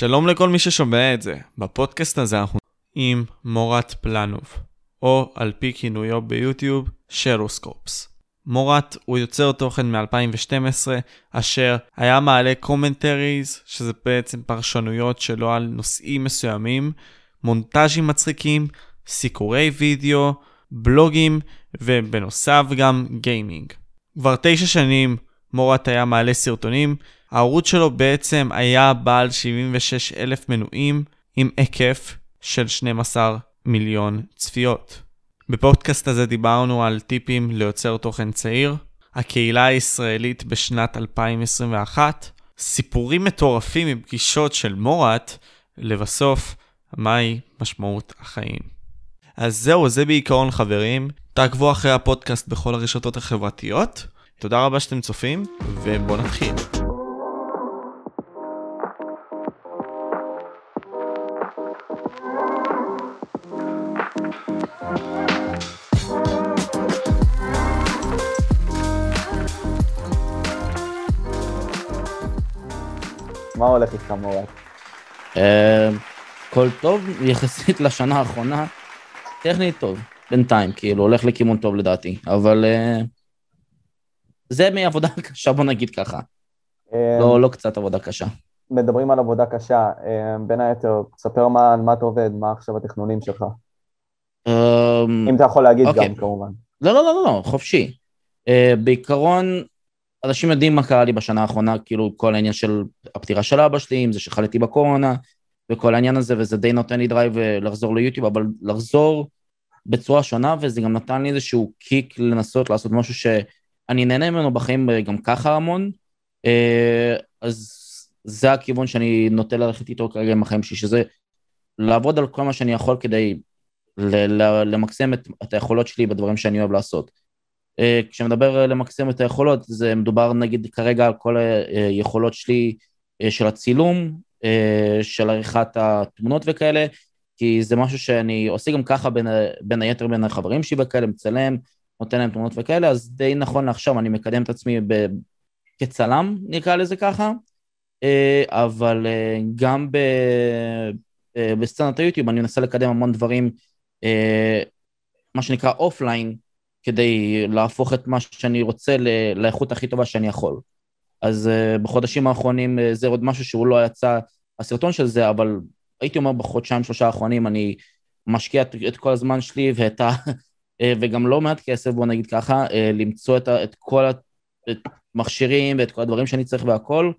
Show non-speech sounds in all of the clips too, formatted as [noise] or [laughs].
שלום לכל מי ששומע את זה. בפודקאסט הזה אנחנו עם מורת פלנוב, או על פי כינויו ביוטיוב, ShadowSkrops. מורת הוא יוצר תוכן מ-2012, אשר היה מעלה commentaries, שזה בעצם פרשנויות שלו על נושאים מסוימים, מונטאז'ים מצחיקים, סיקורי וידאו, ולוגים, ובנוסף גם גיימינג. כבר תשע שנים מורת היה מעלה סרטונים, הערוץ שלו בעצם היה בעל 76 אלף מנויים עם היקף של 12 מיליון צפיות. בפודקאסט הזה דיברנו על טיפים ליוצר תוכן צעיר, הקהילה הישראלית בשנת 2021, סיפורים מטורפים מפגישות של מורת, לבסוף, מהי משמעות החיים. אז זהו, זה בעיקרון חברים. תעקבו אחרי הפודקאסט בכל הרשתות החברתיות. תודה רבה שאתם צופים, ובואו נתחיל. מה הולך איתך מורת? אה, הכל טוב יחסית לשנה האחרונה, טכנית טוב, בינתיים, כאילו, הולך לכיוון טוב לדעתי, אבל אה, זה מעבודה [laughs] קשה, בוא נגיד ככה. אה, לא, לא קצת עבודה קשה. מדברים על עבודה קשה, בין היתר, תספר מה, מה אתה עובד, מה עכשיו התכנונים שלך. אם אתה יכול להגיד אוקיי. גם, כמובן. לא, לא, לא, לא, חופשי. Uh, בעיקרון, אנשים יודעים מה קרה לי בשנה האחרונה, כאילו כל העניין של הפטירה של אבא שלי, אם זה שחליתי בקורונה, וכל העניין הזה, וזה די נותן לי drive אה, לחזור ליוטיוב, אבל לחזור בצורה שונה, וזה גם נתן לי איזשהו kick לנסות לעשות משהו שאני נהנה ממנו בחיים אה, גם ככה המון, uh, אז זה הכיוון שאני נוטה ללכת איתו כרגע עם החיים שלי, שזה לעבוד על כל מה שאני יכול כדי למקסם את, את היכולות שלי בדברים שאני אוהב לעשות. Uh, כשמדבר uh, למקסם את היכולות, זה מדובר נגיד כרגע על כל היכולות שלי uh, של הצילום, של עריכת התמונות וכאלה, כי זה משהו שאני עושה גם ככה בין, בין היתר בין החברים שלי וכאלה, מצלם, נותן להם תמונות וכאלה, אז די נכון לעכשיו אני מקדם את עצמי ב, כצלם, נקרא לזה ככה, אבל גם ב, בסצנת היוטיוב אני מנסה לקדם המון דברים אה, מה שנקרא אופליין, כדי להפוך את מה שאני רוצה לאיכות הכי טובה שאני יכול. אז uh, בחודשים האחרונים uh, זה עוד משהו שהוא לא יצא, הסרטון של זה, אבל הייתי אומר בחודשיים שלושה האחרונים אני משקיע את, כל הזמן שלי ואת ה... uh, [laughs] וגם לא מעט כסף, בוא נגיד ככה, למצוא את, ה- את כל המכשירים ואת כל הדברים שאני צריך והכל,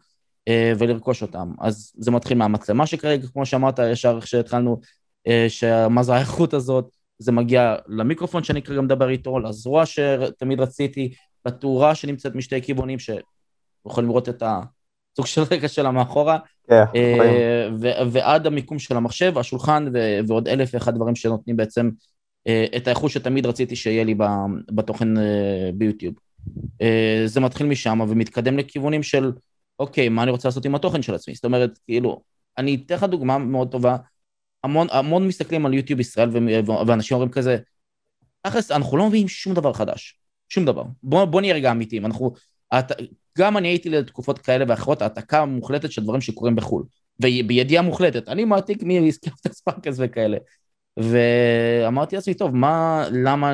ולרכוש אותם. אז זה מתחיל מהמצלמה שכרגע, כמו שאמרת, ישר כשהתחלנו, אה, שמה זה האיכות הזאת, זה מגיע למיקרופון שאני כרגע מדבר איתו, לזרוע שתמיד רציתי, לתאורה שנמצאת משתי כיוונים, שיכולים לראות את הסוג של רקע שלה מאחורה, כן, אה. ו- ועד המיקום של המחשב, השולחן ו- ועוד אלף ואחד דברים שנותנים בעצם אה, את האיכות שתמיד רציתי שיהיה לי ב- בתוכן אה, ביוטיוב. אה, זה מתחיל משם ומתקדם לכיוונים של, אוקיי, מה אני רוצה לעשות עם התוכן של עצמי? זאת אומרת, כאילו, אני אתן לך דוגמה מאוד טובה, המון, המון מסתכלים על יוטיוב ישראל ואנשים אומרים כזה, תכלס, אנחנו לא מביאים שום דבר חדש, שום דבר. בוא, בוא נהיה רגע אמיתיים, אנחנו, הת... גם אני הייתי לתקופות כאלה ואחרות, העתקה מוחלטת של דברים שקורים בחו"ל, ובידיעה מוחלטת, אני מעתיק מסקפטר [laughs] ספארקס וכאלה. ואמרתי לעצמי, טוב, מה, למה,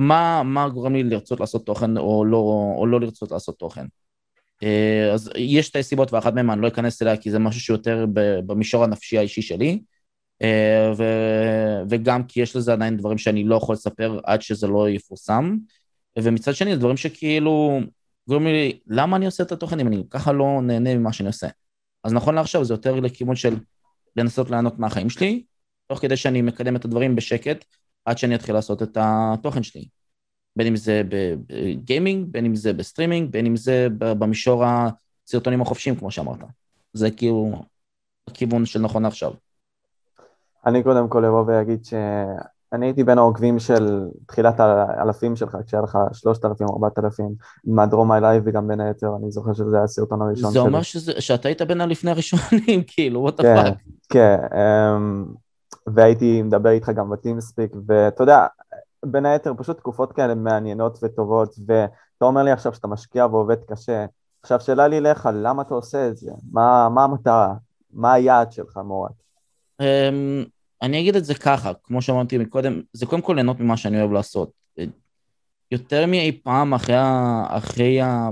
מה, מה גורם לי לרצות לעשות תוכן או לא, או לא לרצות לעשות תוכן? אה, אז יש שתי סיבות ואחת מהן אני לא אכנס אליה כי זה משהו שיותר במישור הנפשי האישי שלי, ו- וגם כי יש לזה עדיין דברים שאני לא יכול לספר עד שזה לא יפורסם, ומצד שני זה דברים שכאילו גורמים לי, למה אני עושה את התוכן אם אני ככה לא נהנה ממה שאני עושה? אז נכון לעכשיו זה יותר לכיוון של לנסות ליהנות מהחיים שלי, תוך כדי שאני מקדם את הדברים בשקט, עד שאני אתחיל לעשות את התוכן שלי. בין אם זה בגיימינג, בין אם זה ב-streaming, בין אם זה במישור הסרטונים החופשיים, כמו שאמרת. זה כאילו הכיוון של נכון לעכשיו. אני קודם כל אבוא ואגיד שאני הייתי בין העוקבים של תחילת האלפים שלך, כשהיה לך 3,000, 4,000, מהדרום אליי וגם בין היתר, אני זוכר שזה היה הסרטון הראשון זה שלי. אומר שזה, שאתה היית בין הלפני הראשונים, [laughs] כאילו, what כן, the fuck. כן, אמ, והייתי מדבר איתך גם בטימספיק, ואתה יודע, בין היתר פשוט תקופות כאלה מעניינות וטובות, ואתה אומר לי עכשיו שאתה משקיע ועובד קשה. עכשיו שאלה לי אליך, למה אתה עושה את זה? מה, מה המטרה? מה היעד שלך, מורת? אמ, אני אגיד את זה ככה, כמו שאמרתי מקודם, זה קודם כל ליהנות ממה שאני אוהב לעשות. יותר מאי פעם אחרי, ה... אחרי ה...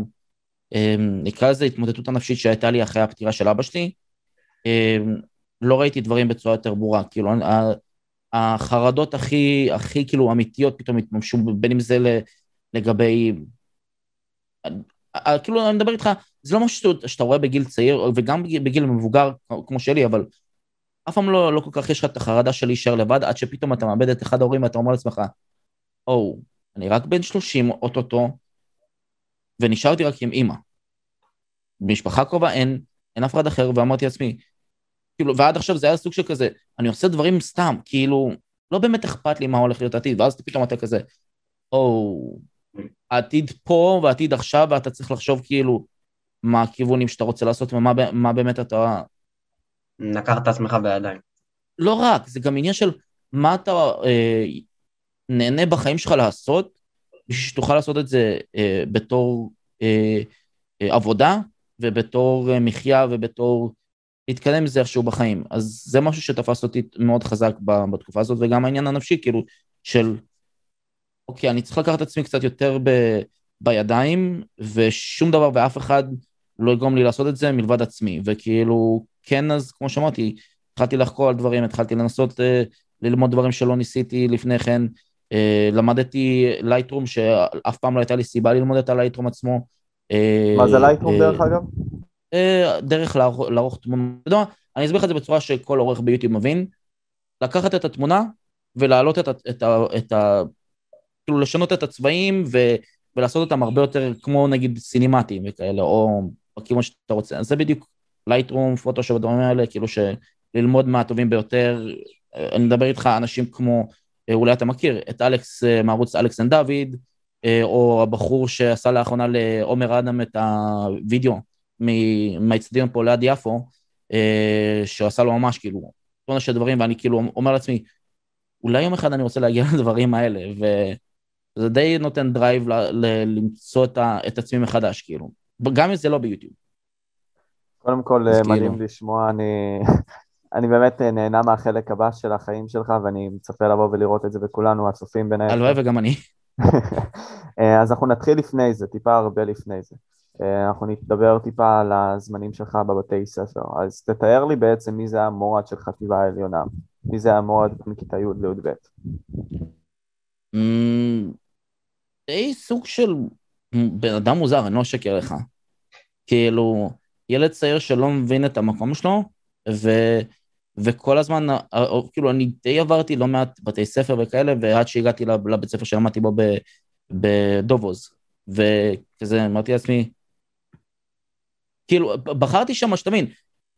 אמ, נקרא לזה התמודדות הנפשית שהייתה לי אחרי הפטירה של אבא שלי, אמ, לא ראיתי דברים בצורה יותר ברורה, כאילו החרדות הכי, הכי כאילו אמיתיות פתאום התממשו, בין אם זה לגבי, כאילו אני מדבר איתך, זה לא משהו שאתה רואה בגיל צעיר, וגם בגיל מבוגר כמו שלי, אבל אף פעם לא, לא כל כך יש לך את החרדה של להישאר לבד, עד שפתאום אתה מאבד את אחד ההורים ואתה אומר לעצמך, או, אני רק בן 30 אוטוטו, ונשארתי רק עם אימא. במשפחה קרובה אין, אין אף אחד אחר, ואמרתי לעצמי, כאילו, ועד עכשיו זה היה סוג של כזה, אני עושה דברים סתם, כאילו, לא באמת אכפת לי מה הולך להיות עתיד, ואז פתאום אתה כזה, או, העתיד פה והעתיד עכשיו, ואתה צריך לחשוב כאילו מה הכיוונים שאתה רוצה לעשות ומה באמת אתה... לקחת את עצמך בידיים. לא רק, זה גם עניין של מה אתה אה, נהנה בחיים שלך לעשות, בשביל שתוכל לעשות את זה אה, בתור אה, אה, עבודה ובתור אה, מחיה ובתור להתקדם עם זה איכשהו בחיים. אז זה משהו שתפס אותי מאוד חזק בתקופה הזאת, וגם העניין הנפשי, כאילו, של, אוקיי, אני צריך לקחת את עצמי קצת יותר ב, בידיים, ושום דבר ואף אחד לא יגרום לי לעשות את זה מלבד עצמי. וכאילו, כן, אז כמו שאמרתי, התחלתי לחקור על דברים, התחלתי לנסות אה, ללמוד דברים שלא ניסיתי לפני כן. אה, למדתי לייטרום, שאף פעם לא הייתה לי סיבה ללמוד את הלייטרום עצמו. אה, מה זה לייטרום דרך אגב? דרך לערוך תמונה. אני אסביר לך את זה בצורה שכל עורך ביוטיוב מבין. לקחת את התמונה ולהעלות את ה... את ה, את ה כאילו לשנות את הצבעים ו, ולעשות אותם הרבה יותר כמו נגיד סינמטיים וכאלה, או בכיוון שאתה רוצה. אז זה בדיוק לייטרום, פוטושופ, הדברים האלה, כאילו שללמוד מהטובים ביותר. אני מדבר איתך אנשים כמו, אה, אולי אתה מכיר, את אלכס אה, מערוץ אלכס and דוד, או הבחור שעשה לאחרונה לעומר אדם את הוידאו מהאצטדיון פה ליד יפו, אה, שעשה לו ממש כאילו טונה של דברים, ואני כאילו אומר לעצמי, אולי יום אחד אני רוצה להגיע [laughs] לדברים האלה, וזה די נותן drive ל- ל- למצוא את, ה- את עצמי מחדש, כאילו, גם אם זה לא ביוטיוב. קודם כל, אה, מדהים כאילו... לשמוע, אני... [laughs] אני באמת אה, נהנה מהחלק הבא של החיים שלך, ואני מצפה לבוא ולראות את זה, וכולנו הצופים ביניהם. הלוואי [laughs] וגם אני. אז אנחנו נתחיל לפני זה, טיפה הרבה לפני זה. אה, אנחנו נדבר טיפה על הזמנים שלך בבתי ספר. אז תתאר לי בעצם מי זה המורד של חטיבה העליונה, מי זה המורד מכיתה י' לי"ב. אמ, די סוג של בן אדם מוזר, אני לא אשקר לך. כאילו, ילד צעיר שלא מבין את המקום שלו, ו... וכל הזמן, כאילו, אני די עברתי לא מעט בתי ספר וכאלה, ועד שהגעתי לבית ספר שלמדתי בו בדובוז. וכזה, אמרתי לעצמי, כאילו, בחרתי שם, שתבין,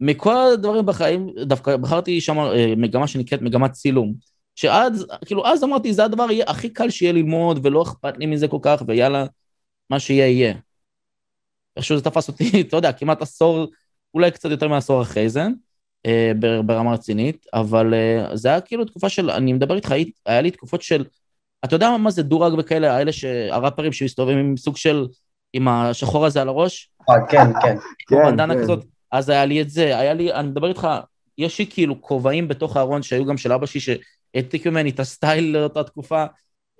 מכל הדברים בחיים, דווקא בחרתי שם אה, מגמה שנקראת מגמת צילום. שאז, כאילו, אז אמרתי, זה הדבר יהיה הכי קל שיהיה ללמוד, ולא אכפת לי מזה כל כך, ויאללה, מה שיהיה יהיה. איכשהו זה תפס אותי, [laughs] אתה יודע, כמעט עשור, אולי קצת יותר מעשור אחרי זה, אה, ברמה רצינית, אבל אה, זה היה כאילו תקופה של, אני מדבר איתך, היה לי תקופות של, אתה יודע מה זה דורג וכאלה, האלה, הראפרים שמסתובבים עם סוג של, עם השחור הזה על הראש? אה, כן, כן. כמו בנדנה כן. כזאת, אז היה לי את זה, היה לי, אני מדבר איתך, יש לי כאילו כובעים בתוך הארון שהיו גם של אבא שלי, שהעתיקו ממני את הסטייל לאותה תקופה,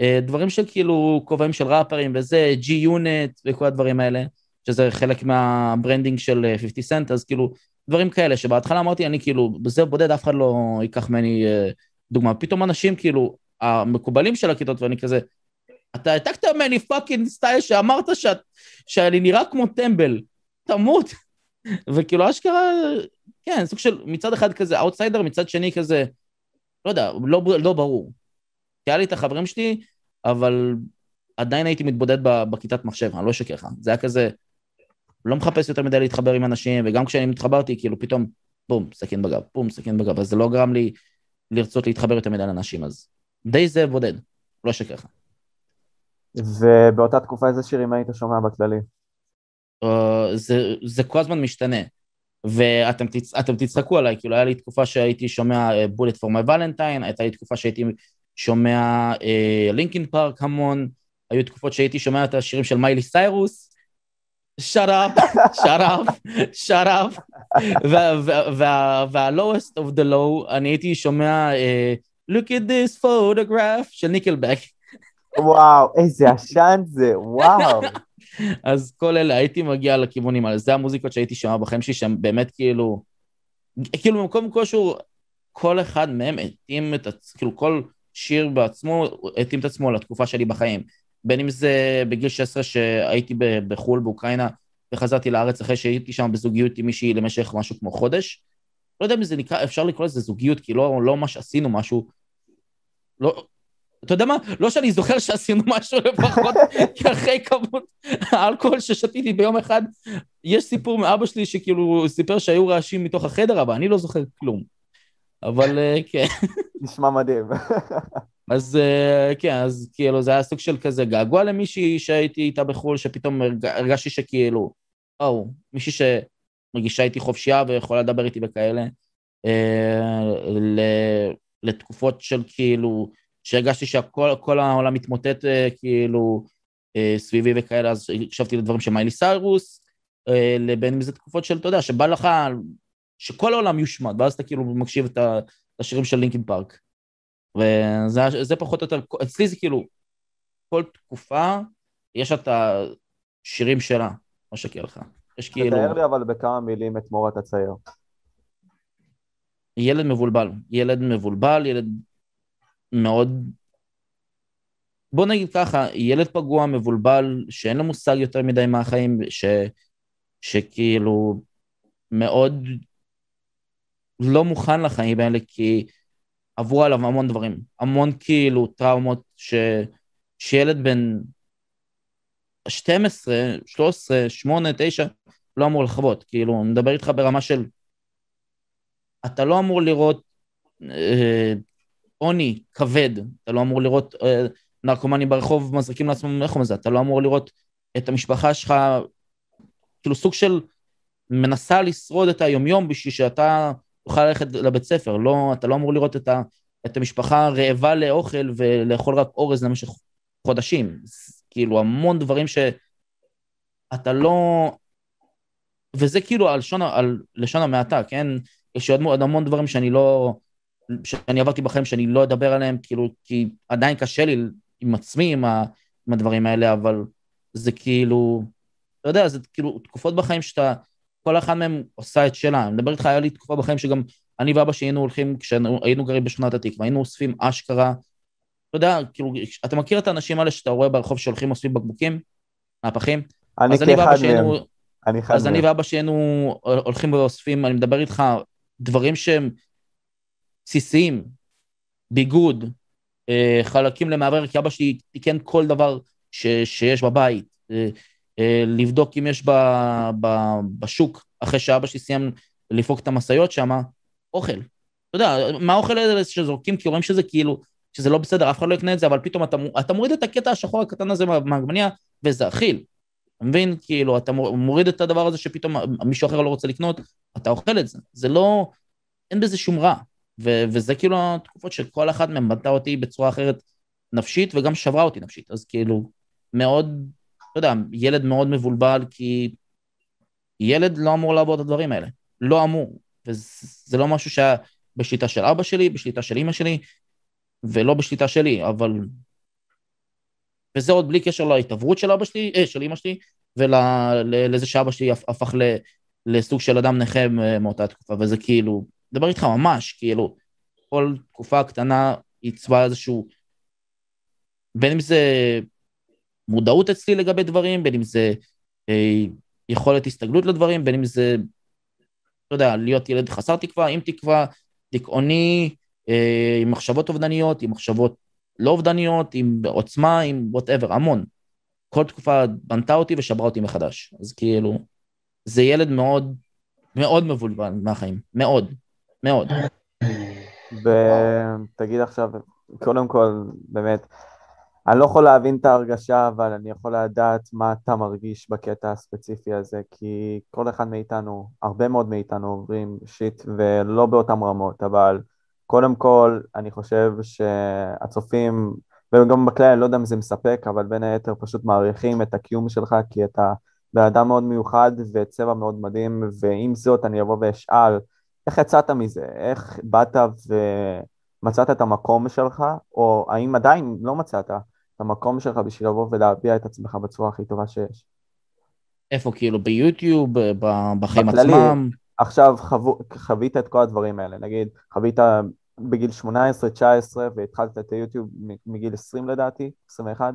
אה, דברים של כאילו כובעים של ראפרים וזה, G-Unit וכל הדברים האלה, שזה חלק מהברנדינג של 50 אה, סנט, אז כאילו, דברים כאלה, שבהתחלה אמרתי, אני כאילו, בזה בודד, אף אחד לא ייקח ממני אה, דוגמה. פתאום אנשים כאילו, המקובלים של הכיתות, ואני כזה, אתה העתקת ממני fucking סטייל שאמרת שאת, שאני נראה כמו טמבל, תמות. [laughs] וכאילו אשכרה, כן, סוג של מצד אחד כזה אאוטסיידר, מצד שני כזה, לא יודע, לא, לא ברור. כי היה לי את החברים שלי, אבל עדיין הייתי מתבודד בכיתת מחשב, אני לא אשקר לך. זה היה כזה, לא מחפש יותר מדי להתחבר עם אנשים, וגם כשאני התחברתי, כאילו פתאום, בום, סכין בגב, בום, סכין בגב, אז זה לא גרם לי לרצות להתחבר יותר מדי לאנשים, אז די זה בודד, לא אשקר לך. ובאותה תקופה איזה שירים היית שומע בכללי? Uh, זה, זה כל הזמן משתנה. ואתם תצ... תצחקו עליי, כאילו היה לי תקופה שהייתי שומע בולט פור מי ולנטיין, הייתה לי תקופה שהייתי שומע לינקין uh, פארק המון, היו תקופות שהייתי שומע את השירים של מיילי סיירוס, shut up, shut up, shut up. וה-lowest of the low, אני הייתי שומע, אה, look at this photograph של ניקלבק. וואו, איזה עשן זה, וואו. [laughs] אז כל אלה, הייתי מגיע לכיוונים האלה. זה המוזיקות שהייתי שומע בחיים שלי, שהם באמת כאילו... כאילו במקום כלשהו, כל אחד מהם התאים את כאילו כל שיר בעצמו התאים את עצמו לתקופה שלי בחיים. בין אם זה בגיל 16 שהייתי בחו"ל, באוקראינה, וחזרתי לארץ אחרי שהייתי שם בזוגיות עם מישהי למשך משהו כמו חודש. לא יודע אם זה נקרא, אפשר לקרוא לזה זוגיות, כי לא, לא ממש עשינו משהו. לא, אתה יודע מה? לא שאני זוכר שעשינו משהו לפחות, [laughs] כי אחרי כמות האלכוהול ששתיתי ביום אחד, יש סיפור מאבא שלי שכאילו סיפר שהיו רעשים מתוך החדר, אבל אני לא זוכר כלום. אבל אה, כן. נשמע מדהים. [laughs] אז אה, כן, אז כאילו זה היה סוג של כזה געגוע למישהי שהייתי איתה בחו"ל, שפתאום הרגשתי שכאילו, או, מישהי שמרגישה איתי חופשייה ויכולה לדבר איתי בכאלה, אה, לתקופות של כאילו, שהרגשתי שהכל העולם מתמוטט כאילו סביבי וכאלה, אז הקשבתי לדברים של מיילי סיירוס, לבין אם זה תקופות של, אתה יודע, שבא לך שכל העולם יושמד, ואז אתה כאילו מקשיב את השירים של לינקין פארק. וזה פחות או יותר, אצלי זה כאילו, כל תקופה יש את השירים שלה, מה שכן לך. יש כאילו... תתאר לי אבל בכמה מילים את מורת הצעיר. ילד מבולבל, ילד מבולבל, ילד מאוד... בוא נגיד ככה, ילד פגוע, מבולבל, שאין לו מושג יותר מדי מהחיים, ש... שכאילו מאוד לא מוכן לחיים האלה, כי עברו עליו המון דברים, המון כאילו טראומות ש... שילד בן 12, 13, 8, 9, לא אמור לחוות. כאילו, אני מדבר איתך ברמה של... אתה לא אמור לראות אה, עוני כבד, אתה לא אמור לראות אה, נרקומנים ברחוב מזריקים לעצמם איך זה, אתה לא אמור לראות את המשפחה שלך, כאילו סוג של מנסה לשרוד את היומיום בשביל שאתה תוכל ללכת לבית ספר, לא, אתה לא אמור לראות את, ה, את המשפחה רעבה לאוכל ולאכול רק אורז למשך חודשים. כאילו, המון דברים שאתה לא... וזה כאילו על, שון, על לשון המעטה, כן? יש עוד המון דברים שאני לא... שאני עברתי בחיים שאני לא אדבר עליהם, כאילו, כי עדיין קשה לי עם עצמי, עם, ה, עם הדברים האלה, אבל זה כאילו, אתה יודע, זה כאילו תקופות בחיים שאתה כל אחד מהם עושה את שלה. אני מדבר איתך, היה לי תקופה בחיים שגם אני ואבא שלי היינו הולכים, כשהיינו גרים בשכונת התקווה, היינו אוספים אשכרה, אתה יודע, כאילו, אתה מכיר את האנשים האלה שאתה רואה ברחוב שהולכים אוספים בקבוקים, מהפכים? אני כאחד מהם. אני אז אני ואבא שלנו הולכים ואוספים, אני מדבר איתך, דברים שהם בסיסיים, ביגוד, אה, חלקים למעבר, כי אבא שלי תיקן כל דבר ש, שיש בבית. אה, לבדוק אם יש ב, ב, בשוק, אחרי שאבא שלי סיים לפרוק את המשאיות שם, אוכל. אתה יודע, מה האוכל הזה שזורקים, כי רואים שזה כאילו, שזה לא בסדר, אף אחד לא יקנה את זה, אבל פתאום אתה, אתה מוריד את הקטע השחור הקטן הזה מהעגבניה, וזה אכיל. אתה מבין? כאילו, אתה מוריד את הדבר הזה שפתאום מישהו אחר לא רוצה לקנות, אתה אוכל את זה. זה לא, אין בזה שום רע. ו- וזה כאילו התקופות שכל אחת מהן בנתה אותי בצורה אחרת נפשית, וגם שברה אותי נפשית. אז כאילו, מאוד אתה יודע, ילד מאוד מבולבל, כי ילד לא אמור לעבור את הדברים האלה. לא אמור. וזה לא משהו שהיה בשליטה של אבא שלי, בשליטה של אימא שלי, ולא בשליטה שלי, אבל... וזה עוד בלי קשר להתעברות של אבא שלי, אה, של אימא שלי, ולזה שאבא שלי הפך ל, לסוג של אדם נכה מאותה תקופה, וזה כאילו, דבר איתך ממש, כאילו, כל תקופה קטנה עיצבה איזשהו, בין אם זה מודעות אצלי לגבי דברים, בין אם זה אה, יכולת הסתגלות לדברים, בין אם זה, לא יודע, להיות ילד חסר תקווה, עם תקווה, דיכאוני, אה, עם מחשבות אובדניות, עם מחשבות לא אובדניות, עם עוצמה, עם וואטאבר, המון. כל תקופה בנתה אותי ושברה אותי מחדש. אז כאילו, זה ילד מאוד, מאוד מבולבל מהחיים. מאוד, מאוד. ותגיד עכשיו, קודם כל, באמת, אני לא יכול להבין את ההרגשה, אבל אני יכול לדעת מה אתה מרגיש בקטע הספציפי הזה, כי כל אחד מאיתנו, הרבה מאוד מאיתנו עוברים שיט, ולא באותן רמות, אבל קודם כל, אני חושב שהצופים, וגם בכלל, אני לא יודע אם זה מספק, אבל בין היתר פשוט מעריכים את הקיום שלך, כי אתה בן אדם מאוד מיוחד וצבע מאוד מדהים, ועם זאת אני אבוא ואשאל, איך יצאת מזה? איך באת ומצאת את המקום שלך, או האם עדיין לא מצאת את המקום שלך בשביל לבוא ולהביע את עצמך בצורה הכי טובה שיש? איפה, כאילו, ביוטיוב, בחיים בכללי. עצמם? עכשיו חוו, חווית את כל הדברים האלה, נגיד חווית בגיל 18-19 והתחלת את היוטיוב מגיל 20 לדעתי, 21?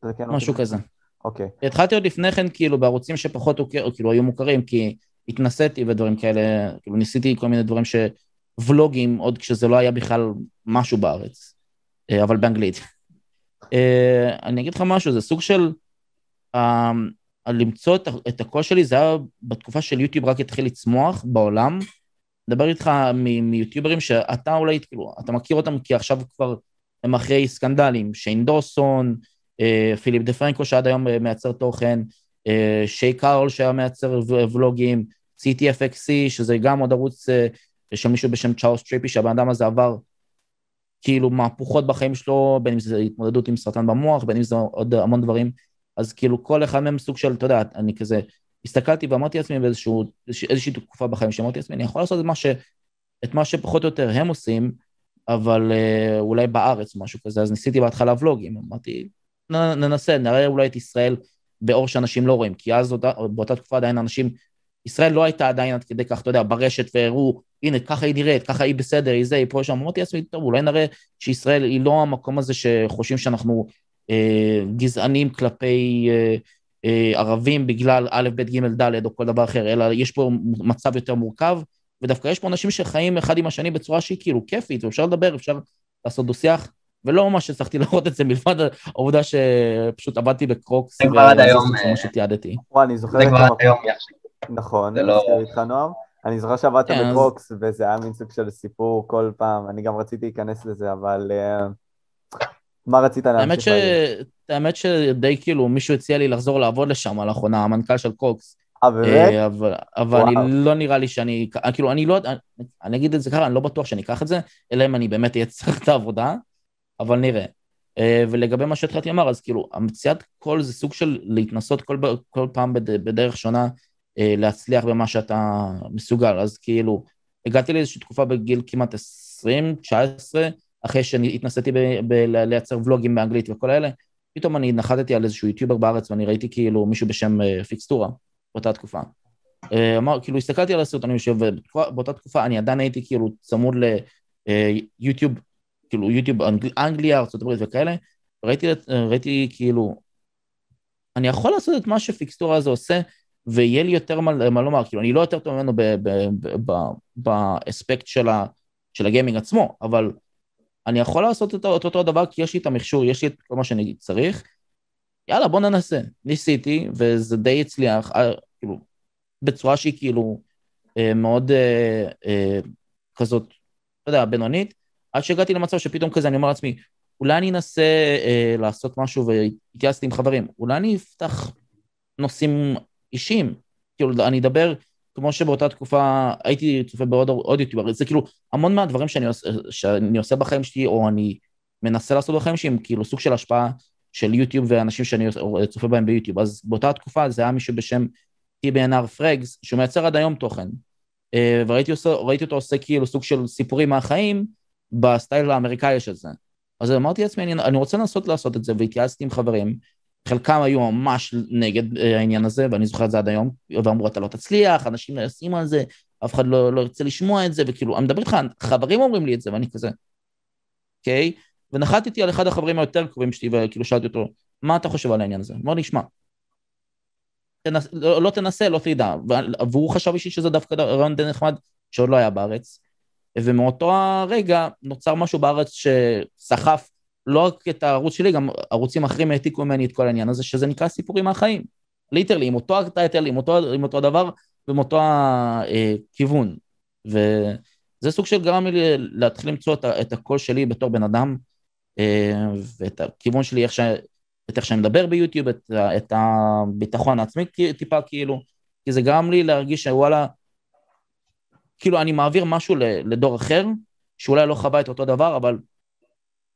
תתקן אותי. משהו כזה. אוקיי, התחלתי עוד לפני כן, כאילו, בערוצים שפחות כאילו, היו מוכרים, כי התנסיתי ודברים כאלה, כאילו, ניסיתי כל מיני דברים ש... ולוגים, עוד כשזה לא היה בכלל משהו בארץ, אה, אבל באנגלית. אה, אני אגיד לך משהו, זה סוג של... אה, למצוא את, את הקול שלי, זה היה בתקופה של יוטיוב רק התחיל לצמוח בעולם. מדבר איתך מ- מיוטיוברים שאתה אולי, כאילו, אתה מכיר אותם כי עכשיו כבר הם אחרי סקנדלים, שיין דוסון, אה, פיליפ דה פרנקו שעד היום אה, מייצר תוכן, אה, שי קארל שהיה מייצר ולוגים, CTFXC, שזה גם עוד ערוץ אה, של מישהו בשם צ'ארלס טריפי, שהבן אדם הזה עבר כאילו מהפוכות בחיים שלו, בין אם זה התמודדות עם סרטן במוח, בין אם זה עוד המון דברים. אז כאילו כל אחד מהם סוג של, אתה יודע, אני כזה, הסתכלתי ואמרתי לעצמי באיזשהו, איזושהי תקופה בחיים שאמרתי לעצמי, אני יכול לעשות את מה, ש, את מה שפחות או יותר הם עושים, אבל אה, אולי בארץ משהו כזה, אז ניסיתי בהתחלה ולוגים, אמרתי, ננסה, נראה אולי את ישראל באור שאנשים לא רואים, כי אז אותה, באותה תקופה עדיין אנשים, ישראל לא הייתה עדיין עד כדי כך, אתה יודע, ברשת והראו, הנה, ככה היא נראית, ככה היא בסדר, היא זה, היא פה, שם, אמרתי לעצמי, טוב, אולי נראה שישראל היא לא המקום הזה שחושבים שאנחנו אה, גזענים כלפי אה, אה, ערבים בגלל א', ב', ג', ד' או כל דבר אחר, אלא יש פה מצב יותר מורכב, ודווקא יש פה אנשים שחיים אחד עם השני בצורה שהיא כאילו כיפית, ואפשר לדבר, אפשר לעשות דו-שיח, ולא ממש הצלחתי [laughs] לראות את זה מלבד העובדה שפשוט עבדתי בקרוקס, זה כבר עד היום, זה אה, מה שתיעדתי. וואי, אני זוכר זה את כבר עד היום. נכון, זה אני לא- מסכים איתך נועם. אני זוכר שעבדת כן, אז- בקרוקס, וזה היה מין סוג של סיפור כל פעם, אני גם רציתי להיכנס לזה, אבל אה, מה רצית להמשיך ש... להגיד? האמת שדי כאילו מישהו הציע לי לחזור לעבוד לשם לאחרונה, המנכ"ל של קרוקס, אה, באמת? אה, אבל, אבל אני. לא נראה לי שאני, כאילו אני לא, אני, אני אגיד את זה ככה, אני לא בטוח שאני אקח את זה, אלא אם אני באמת אהיה צריך את העבודה, אבל נראה. אה, ולגבי מה שהתחלתי לומר, אז כאילו, המציאת קול זה סוג של להתנסות כל, כל פעם בד, בדרך שונה, אה, להצליח במה שאתה מסוגל, אז כאילו, הגעתי לאיזושהי תקופה בגיל כמעט 20, 19, אחרי שהתנסיתי בלייצר ולוגים באנגלית וכל האלה, פתאום אני נחתתי על איזשהו יוטיובר בארץ ואני ראיתי כאילו מישהו בשם אה, פיקסטורה באותה תקופה. אה, אמר, כאילו הסתכלתי על הסרטונים שלו ובאותה תקופה אני עדיין הייתי כאילו צמוד ליוטיוב, כאילו יוטיוב אנגל, אנגליה, ארה"ב וכאלה, ראיתי, אה, ראיתי כאילו, אני יכול לעשות את מה שפיקסטורה הזה עושה ויהיה לי יותר מה, מה לומר, כאילו אני לא יותר טוב ממנו באספקט של, של הגיימינג עצמו, אבל אני יכול לעשות את אותו, אותו דבר כי יש לי את המכשור, יש לי את כל מה שאני צריך, יאללה בוא ננסה. ניסיתי וזה די הצליח, אה, כאילו, בצורה שהיא כאילו אה, מאוד אה, אה, כזאת, אתה יודע, בינונית, עד שהגעתי למצב שפתאום כזה אני אומר לעצמי, אולי אני אנסה אה, לעשות משהו והתייעצתי עם חברים, אולי אני אפתח נושאים אישיים, כאילו אני אדבר כמו שבאותה תקופה הייתי צופה בעוד עוד יוטיובר, זה כאילו המון מהדברים שאני עושה, שאני עושה בחיים שלי, או אני מנסה לעשות בחיים שלי, הם כאילו סוג של השפעה של יוטיוב ואנשים שאני צופה בהם ביוטיוב. אז באותה תקופה זה היה מישהו בשם TBNR פרגס, שהוא מייצר עד היום תוכן. אה, וראיתי עושה, אותו עושה כאילו סוג של סיפורים מהחיים בסטייל האמריקאי של זה. אז אמרתי לעצמי, אני, אני רוצה לנסות לעשות את זה, והתייעצתי עם חברים, חלקם היו ממש נגד אה, העניין הזה, ואני זוכר את זה עד היום, ואמרו, אתה לא תצליח, אנשים לא ישימו על זה, אף אחד לא, לא ירצה לשמוע את זה, וכאילו, אני מדבר איתך, חברים אומרים לי את זה, ואני כזה, אוקיי? ונחתתי על אחד החברים היותר קרובים שלי, וכאילו שאלתי אותו, מה אתה חושב על העניין הזה? הוא אמר לי, שמע, תנס, לא, לא תנסה, לא תדע. והוא חשב אישי שזה דווקא רעיון די נחמד, שעוד לא היה בארץ. ומאותו הרגע נוצר משהו בארץ שסחף לא רק את הערוץ שלי, גם ערוצים אחרים העתיקו ממני את כל העניין הזה, שזה נקרא סיפורים מהחיים. literally, עם אותו הטייטל, עם עם אותו דבר ועם אותו הכיוון. וזה סוג של גרם לי להתחיל למצוא את, את הקול שלי בתור בן אדם, אה, ואת הכיוון שלי, איך, ש... את איך שאני מדבר ביוטיוב, את, את הביטחון העצמי טיפה כאילו, כי זה גרם לי להרגיש שוואלה, כאילו אני מעביר משהו לדור אחר, שאולי לא חווה את אותו דבר, אבל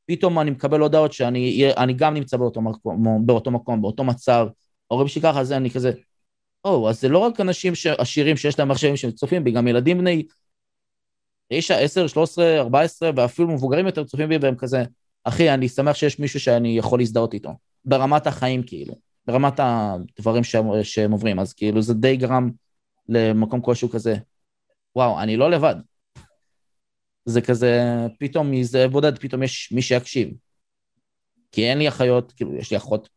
פתאום אני מקבל הודעות שאני גם נמצא באותו מקום, באותו מקום, באותו מצב, ההורים שלי ככה, אז אני כזה, או, אז זה לא רק אנשים עשירים שיש להם מחשבים שצופים בי, גם ילדים בני 9, 10, 13, 14, ואפילו מבוגרים יותר צופים בי, והם כזה, אחי, אני שמח שיש מישהו שאני יכול להזדהות איתו. ברמת החיים, כאילו. ברמת הדברים שהם, שהם עוברים. אז כאילו, זה די גרם למקום כלשהו כזה, וואו, אני לא לבד. זה כזה, פתאום מזאב בודד, פתאום יש מי שיקשיב. כי אין לי אחיות, כאילו, יש לי אחות,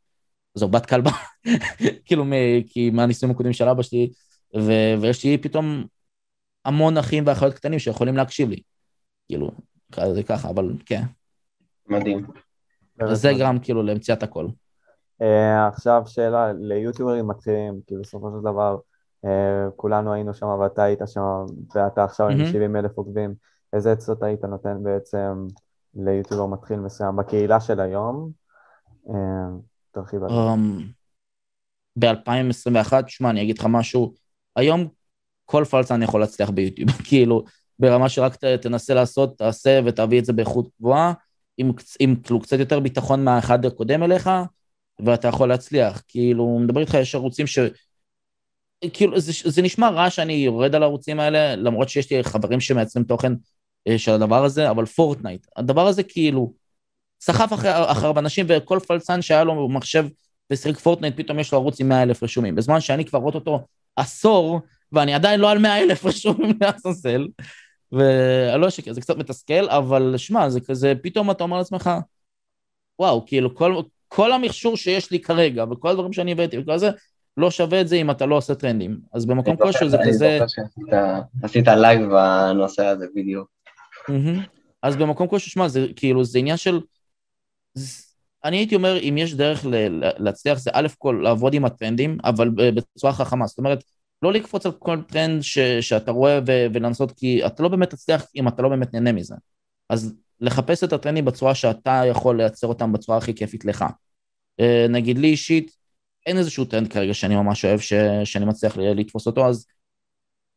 זו בת כלבה, [laughs] כאילו, מ- כי מהנישואים הקודמים של אבא שלי, ו- ויש לי פתאום המון אחים ואחיות קטנים שיכולים להקשיב לי. כאילו, זה ככה, אבל כן. מדהים. זה גרם כאילו למציאת הכל. אה, עכשיו שאלה ליוטיוברים מתחילים, כי בסופו של דבר אה, כולנו היינו שם ואתה היית שם ואתה עכשיו עם מהמם. 70 אלף עוקבים, איזה עצות היית נותן בעצם ליוטיובר מתחיל מסוים בקהילה של היום? אה, תרחיב על זה. אמ, ב-2021, שמע, אני אגיד לך משהו, היום כל פלצן יכול להצליח ביוטיוב, [laughs] כאילו, ברמה שרק ת- תנסה לעשות, תעשה ותביא את זה באיכות גבוהה, עם, עם כאילו קצת יותר ביטחון מהאחד הקודם אליך, ואתה יכול להצליח. כאילו, מדבר איתך, יש ערוצים ש... כאילו, זה, זה נשמע רע שאני יורד על הערוצים האלה, למרות שיש לי חברים שמייצרים תוכן של הדבר הזה, אבל פורטנייט, הדבר הזה כאילו, סחף אחרי, אחריו אנשים, וכל פלצן שהיה לו מחשב ושיחק פורטנייט, פתאום יש לו ערוץ עם 100 אלף רשומים. בזמן שאני כבר רואה אותו עשור, ואני עדיין לא על 100 אלף רשומים [laughs] לעזאזל, ואני לא אשקר, זה קצת מתסכל, אבל שמע, זה כזה, פתאום אתה אומר לעצמך, וואו, כאילו, כל, כל המכשור שיש לי כרגע, וכל הדברים שאני הבאתי וכל זה, לא שווה את זה אם אתה לא עושה טרנדים. אז במקום כלשהו זה אני כזה... זוכר שעשית- עשית לייב בנושא הזה בדיוק. אז במקום כלשהו, שמע, זה כאילו, זה עניין של... אני הייתי אומר, אם יש דרך להצליח, זה א' כל לעבוד עם הטרנדים, אבל בצורה חכמה. זאת אומרת, לא לקפוץ על כל טרנד ש- שאתה רואה ו- ולנסות, כי אתה לא באמת תצליח אם אתה לא באמת נהנה מזה. אז לחפש את הטרנדים בצורה שאתה יכול לייצר אותם בצורה הכי כיפית לך. אה, נגיד לי אישית, אין איזשהו טרנד כרגע שאני ממש אוהב, ש- שאני מצליח לתפוס אותו, אז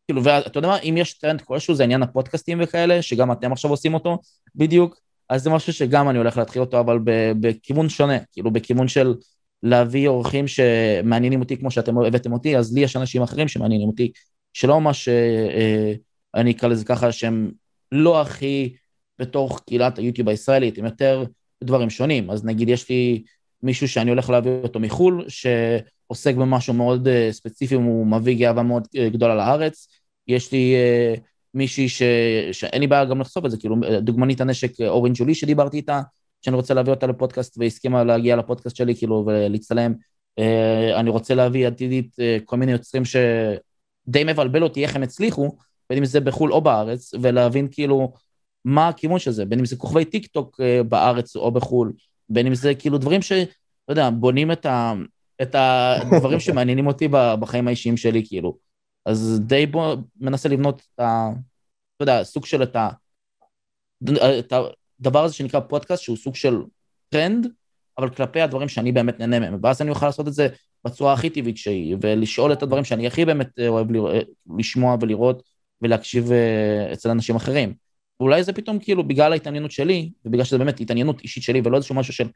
כאילו, ואתה יודע מה, אם יש טרנד כלשהו, זה עניין הפודקאסטים וכאלה, שגם אתם עכשיו עושים אותו, בדיוק, אז זה משהו שגם אני הולך להתחיל אותו, אבל בכיוון שונה, כאילו בכיוון של להביא אורחים שמעניינים אותי כמו שאתם הבאתם אותי, אז לי יש אנשים אחרים שמעניינים אותי, שלא ממש, אה, אה, אני אקרא לזה ככה, שהם לא הכי בתוך קהילת היוטיוב הישראלית, הם יותר דברים שונים. אז נגיד יש לי מישהו שאני הולך להביא אותו מחו"ל, שעוסק במשהו מאוד אה, ספציפי, הוא מביא גאווה מאוד אה, גדולה לארץ. יש לי אה, מישהי ש... שאין לי בעיה גם לחשוף את זה, כאילו דוגמנית הנשק אה, אורן ג'ולי שדיברתי איתה, שאני רוצה להביא אותה לפודקאסט והסכימה להגיע לפודקאסט שלי, כאילו, ולהצטלם. אה, אני רוצה להביא עתידית כל מיני יוצרים שדי מבלבל אותי איך הם הצליחו, בין אם זה בחו"ל או בארץ, ולהבין כאילו מה הכיוון של זה, בין אם זה כוכבי טיק טוק בארץ או בחו"ל, בין אם זה כאילו דברים ש... לא יודע, בונים את, ה... את הדברים שמעניינים אותי בחיים האישיים שלי, כאילו. אז די בוא, מנסה לבנות את ה... אתה יודע, סוג של את ה... את הדבר הזה שנקרא פודקאסט, שהוא סוג של טרנד, אבל כלפי הדברים שאני באמת נהנה מהם. ואז אני אוכל לעשות את זה בצורה הכי טבעית שהיא, ולשאול את הדברים שאני הכי באמת אה, אוהב לרא- לשמוע ולראות ולהקשיב אה, אצל אנשים אחרים. ואולי זה פתאום כאילו בגלל ההתעניינות שלי, ובגלל שזה באמת התעניינות אישית שלי, ולא איזשהו משהו של,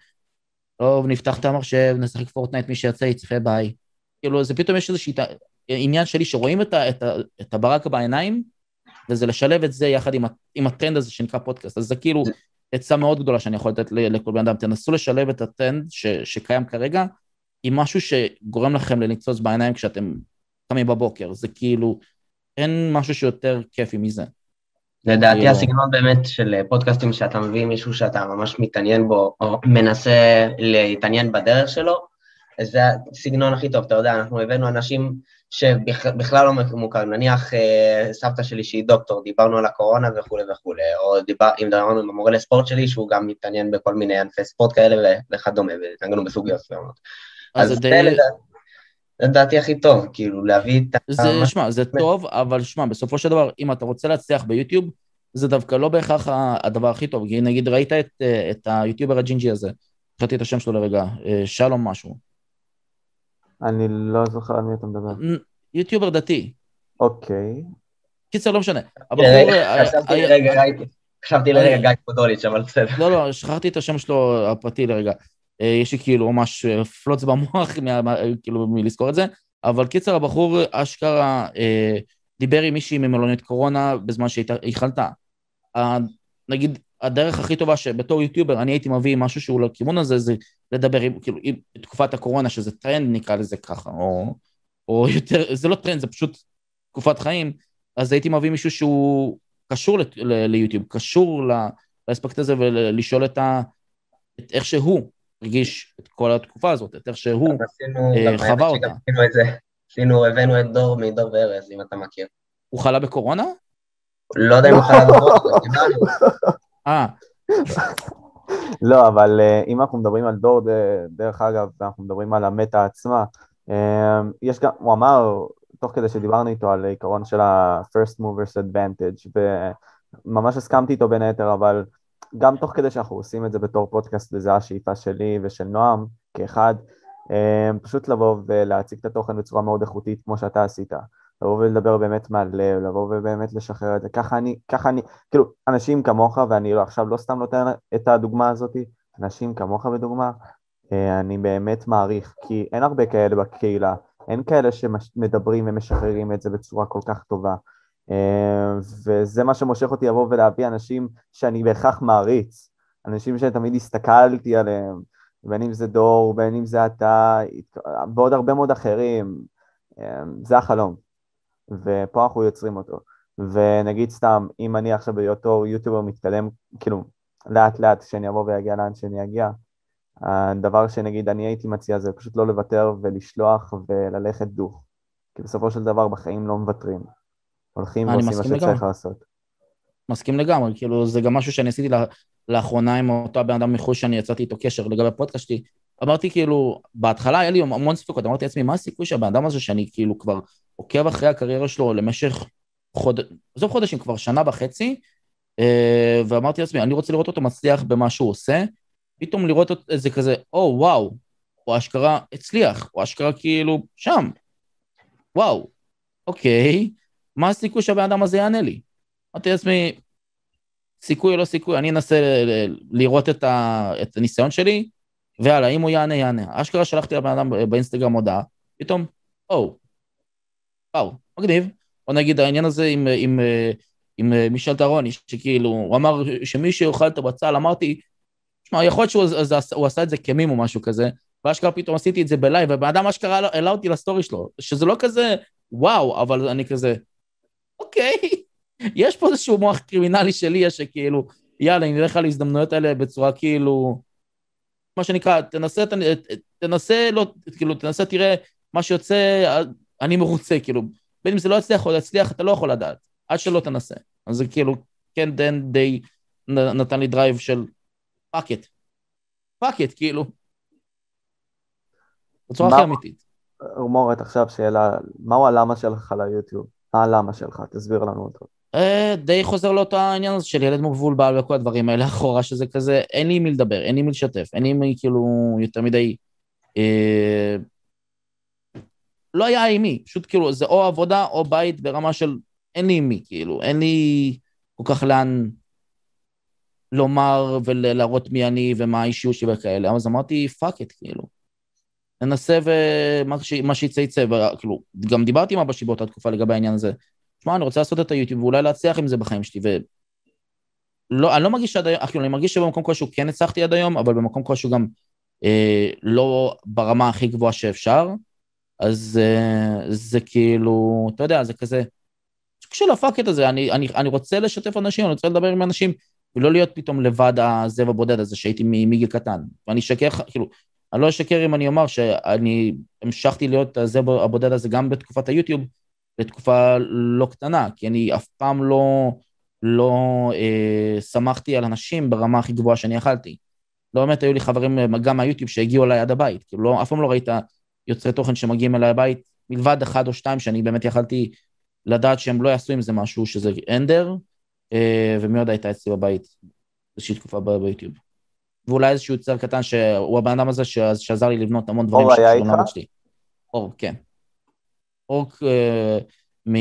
טוב, נפתח את המחשב, נשחק פורטנייט, מי שיצא יצפה ביי. כאילו, זה פתאום יש איזושהי עניין שלי שרואים את, ה, את, ה, את הברק בעיניים, וזה לשלב את זה יחד עם, ה- עם הטרנד הזה שנקרא פודקאסט. אז זה כאילו עצה מאוד גדולה שאני יכול לתת לכל בן אדם. תנסו לשלב את הטרנד ש, שקיים כרגע עם משהו שגורם לכם לניצוץ בעיניים כשאתם קמים בבוקר. זה כאילו, אין משהו שיותר כיפי מזה. לדעתי כאילו- הסגנון באמת של פודקאסטים שאתה מביא מישהו שאתה ממש מתעניין בו, או מנסה להתעניין בדרך שלו, זה הסגנון הכי טוב, אתה יודע, אנחנו הבאנו אנשים שבכלל לא מוכר, נניח אה, סבתא שלי שהיא דוקטור, דיברנו על הקורונה וכולי וכולי, או דיבר, אם דיברנו עם המורה לספורט שלי, שהוא גם מתעניין בכל מיני ענפי ספורט כאלה וכדומה, והתנגנו בסוגיות מסוימות. אז אז זה לדעתי הכי טוב, כאילו להביא את ה... זה, שמע, זה טוב, אבל שמע, בסופו של דבר, אם אתה רוצה להצליח ביוטיוב, זה דווקא לא בהכרח הדבר הכי טוב. כי נגיד ראית את, אה, את היוטיובר הג'ינג'י הזה, שכחתי את השם שלו לרגע, אה, שלום משהו. אני לא זוכר על מי אתה מדבר. יוטיובר דתי. אוקיי. קיצר, לא משנה. הבחור... רגע, אה, חשבתי לרגע, אה, גיא פודוליץ', אבל בסדר. לא, לא, שכחתי את השם שלו הפרטי לרגע. אה, יש לי כאילו ממש אה, פלוץ במוח, [laughs] מה- מה- כאילו, מלזכור את זה. אבל קיצר, הבחור אשכרה אה, דיבר עם מישהי ממלונית קורונה בזמן שהיא חלתה. נגיד, הדרך הכי טובה שבתור יוטיובר אני הייתי מביא משהו שהוא לכיוון הזה, זה לדבר עם, כאילו, עם תקופת הקורונה, שזה טרנד נקרא לזה ככה, או, או יותר, זה לא טרנד, זה פשוט תקופת חיים, אז הייתי מביא מישהו שהוא קשור ליוטיוב, קשור לאספקט הזה, ולשאול את, ה, את איך שהוא הרגיש את כל התקופה הזאת, את איך שהוא אה, חווה אותה. עשינו, הבאנו את דור מדור וארז, אם אתה מכיר. הוא חלה בקורונה? לא יודע אם הוא חלה בקורונה. אה. לא, אבל uh, אם אנחנו מדברים על דור, דרך אגב, אנחנו מדברים על המטה עצמה, uh, יש גם, הוא אמר, תוך כדי שדיברנו איתו על עיקרון של ה-first movers advantage, וממש הסכמתי איתו בין היתר, אבל גם תוך כדי שאנחנו עושים את זה בתור פודקאסט, וזו השאיפה שלי ושל נועם כאחד, uh, פשוט לבוא ולהציג את התוכן בצורה מאוד איכותית כמו שאתה עשית. לבוא ולדבר באמת מהלב, לבוא ובאמת לשחרר את זה. ככה אני, ככה אני, כאילו, אנשים כמוך, ואני לא, עכשיו לא סתם נותן את הדוגמה הזאת, אנשים כמוך בדוגמה, אה, אני באמת מעריך, כי אין הרבה כאלה בקהילה, אין כאלה שמדברים ומשחררים את זה בצורה כל כך טובה. אה, וזה מה שמושך אותי לבוא ולהביא אנשים שאני בהכרח מעריץ, אנשים שתמיד הסתכלתי עליהם, בין אם זה דור, בין אם זה אתה, ועוד הרבה מאוד אחרים, אה, זה החלום. ופה אנחנו יוצרים אותו. ונגיד סתם, אם אני עכשיו בהיותו יוטיובר מתקדם, כאילו, לאט לאט כשאני אבוא ואגיע לאן שאני אגיע, הדבר שנגיד אני הייתי מציע זה פשוט לא לוותר ולשלוח וללכת דוך. כי בסופו של דבר בחיים לא מוותרים. הולכים ועושים מה שצריך לעשות. מסכים לגמרי, כאילו זה גם משהו שאני עשיתי לאחרונה עם אותו בן אדם מחו"ל שאני יצאתי איתו קשר לגבי הפודקאסט שלי. אמרתי כאילו, בהתחלה היה לי המון ספקות, אמרתי לעצמי, מה הסיכוי שהבן אדם הזה שאני כאילו כבר עוקב אחרי הקריירה שלו למשך חוד... עזוב חודשים, כבר שנה וחצי, אה, ואמרתי לעצמי, אני רוצה לראות אותו מצליח במה שהוא עושה, פתאום לראות את זה כזה, או וואו, הוא אשכרה הצליח, הוא אשכרה כאילו שם, וואו, אוקיי, מה הסיכוי שהבן אדם הזה יענה לי? אמרתי לעצמי, סיכוי או לא סיכוי, אני אנסה לראות את, ה... את הניסיון שלי, ויאללה, אם הוא יענה, יענה. אשכרה שלחתי לבן אדם באינסטגרם הודעה, פתאום, או, וואו, מגניב. או נגיד העניין הזה עם, עם, עם, עם מישל טרוני, שכאילו, הוא אמר שמי שיאכל את הבצל, אמרתי, שמע, יכול להיות שהוא עשה את זה כמים או משהו כזה, ואשכרה פתאום עשיתי את זה בלייב, ובן אדם אשכרה העלה אותי לסטורי שלו, שזה לא כזה וואו, אבל אני כזה, אוקיי, [laughs] יש פה איזשהו מוח קרימינלי שלי, שכאילו, יאללה, אני אלך על ההזדמנויות האלה בצורה כאילו, מה שנקרא, תנסה, תנסה, לא, כאילו, תנסה, תראה מה שיוצא, אני מרוצה, כאילו, בין אם זה לא יצליח או יצליח, אתה לא יכול לדעת, עד שלא תנסה. אז זה כאילו, כן, זה די נתן לי drive של fuck it. fuck it, כאילו. בצורה הכי אמיתית. מורט, עכשיו שאלה, מהו הלמה שלך ליוטיוב? מה הלמה שלך? תסביר לנו אותו. אה, די חוזר לאותו העניין הזה של ילד מבולבל וכל הדברים האלה אחורה, שזה כזה, אין לי מי לדבר, אין לי מי לשתף, אין לי מי כאילו יותר מדי... אה, לא היה עם מי, פשוט כאילו זה או עבודה או בית ברמה של אין לי עם מי, כאילו, אין לי כל כך לאן לומר ולהראות מי אני ומה האישיות שלי וכאלה, אז אמרתי fuck it, כאילו. ננסה ומה שיצא יצא, וכאילו, גם דיברתי עם אבא שלי באותה תקופה לגבי העניין הזה. שמע, אני רוצה לעשות את היוטיוב ואולי להצליח עם זה בחיים שלי, ולא, אני לא מרגיש שעד היום, כאילו, אני מרגיש שבמקום כלשהו כן הצלחתי עד היום, אבל במקום כלשהו גם אה, לא ברמה הכי גבוהה שאפשר. אז uh, זה כאילו, אתה יודע, זה כזה, של הפאקט הזה, אני, אני, אני רוצה לשתף אנשים, אני רוצה לדבר עם אנשים, ולא להיות פתאום לבד הזאב הבודד הזה שהייתי מגיל קטן. ואני אשקר, כאילו, אני לא אשקר אם אני אומר שאני המשכתי להיות הזאב הבודד הזה גם בתקופת היוטיוב, לתקופה לא קטנה, כי אני אף פעם לא, לא אה, שמחתי על אנשים ברמה הכי גבוהה שאני יכלתי. לא באמת היו לי חברים גם מהיוטיוב שהגיעו אליי עד הבית, כאילו לא, אף פעם לא ראית יוצרי תוכן שמגיעים אליי הבית, מלבד אחד או שתיים שאני באמת יכלתי לדעת שהם לא יעשו עם זה משהו, שזה אנדר, אה, ומי עוד הייתה אצלי בבית איזושהי תקופה ביוטיוב. ואולי איזשהו יוצר קטן שהוא הבן אדם הזה שעזר לי לבנות המון דברים אור היה איתך? אור, כן. אור אה, מ...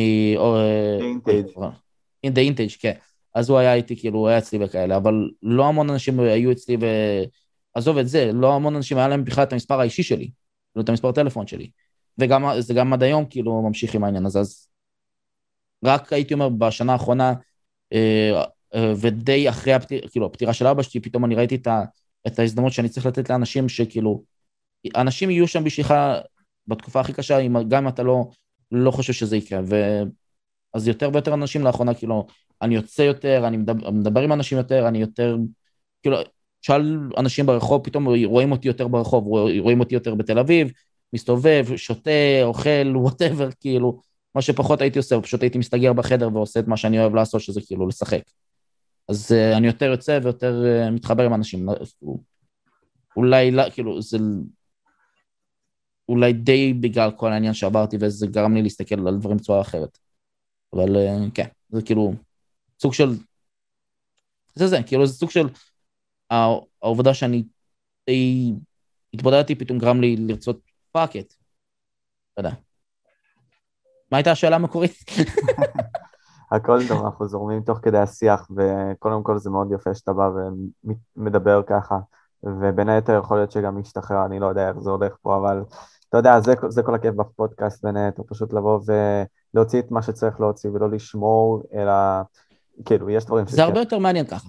אינטייג'. דה אינטייג', כן. אז הוא היה איתי, כאילו, הוא היה אצלי וכאלה, אבל לא המון אנשים היו אצלי ו... עזוב את זה, לא המון אנשים היה להם בכלל את המספר האישי שלי. לא את המספר טלפון שלי. וזה גם עד היום כאילו ממשיך עם העניין הזה, אז רק הייתי אומר בשנה האחרונה, אה, אה, ודי אחרי הפטיר, כאילו, הפטירה של אבא שלי, פתאום אני ראיתי את, ה, את ההזדמנות שאני צריך לתת לאנשים שכאילו, אנשים יהיו שם בשבילך בתקופה הכי קשה, גם אם אתה לא, לא חושב שזה יקרה. ו... אז יותר ויותר אנשים לאחרונה, כאילו, אני יוצא יותר, אני מדבר, מדבר עם אנשים יותר, אני יותר, כאילו, שאל אנשים ברחוב, פתאום רואים אותי יותר ברחוב, רואים אותי יותר בתל אביב, מסתובב, שותה, אוכל, [laughs] וואטאבר, כאילו, מה שפחות הייתי עושה, פשוט הייתי מסתגר בחדר ועושה את מה שאני אוהב לעשות, שזה כאילו לשחק. אז אה, אני יותר יוצא ויותר אה, מתחבר עם אנשים. אולי, לא, כאילו, זה... אולי די בגלל כל העניין שעברתי, וזה גרם לי להסתכל על דברים בצורה אחרת. אבל אה, כן, זה כאילו סוג של... זה זה, כאילו זה סוג של... העובדה שאני די התבודדתי פתאום גרם לי לרצות fuck it. יודע. מה הייתה השאלה המקורית? [laughs] הכל טוב, אנחנו זורמים תוך כדי השיח, וקודם כל זה מאוד יפה שאתה בא ומדבר ככה, ובין היתר יכול להיות שגם משתחרר, אני לא יודע איך זה הולך פה, אבל אתה יודע, זה, זה כל הכיף בפודקאסט בין היתר, פשוט לבוא ולהוציא את מה שצריך להוציא ולא לשמור, אלא כאילו, יש דברים שכן. זה הרבה יותר מעניין ככה.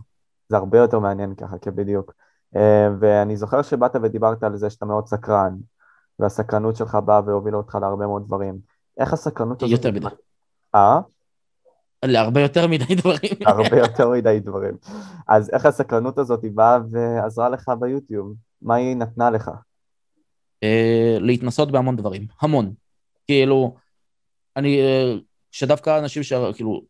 זה הרבה יותר מעניין ככה, כן, בדיוק. אה, ואני זוכר שבאת ודיברת על זה שאתה מאוד סקרן, והסקרנות שלך באה והובילה אותך להרבה מאוד דברים. איך הסקרנות הזאת... יותר מדי. אה? להרבה יותר מדי דברים. [laughs] הרבה יותר מדי דברים. אז איך הסקרנות הזאת באה ועזרה לך ביוטיוב? מה היא נתנה לך? אה, להתנסות בהמון דברים, המון. כאילו, אני, אה, שדווקא אנשים ש... כאילו,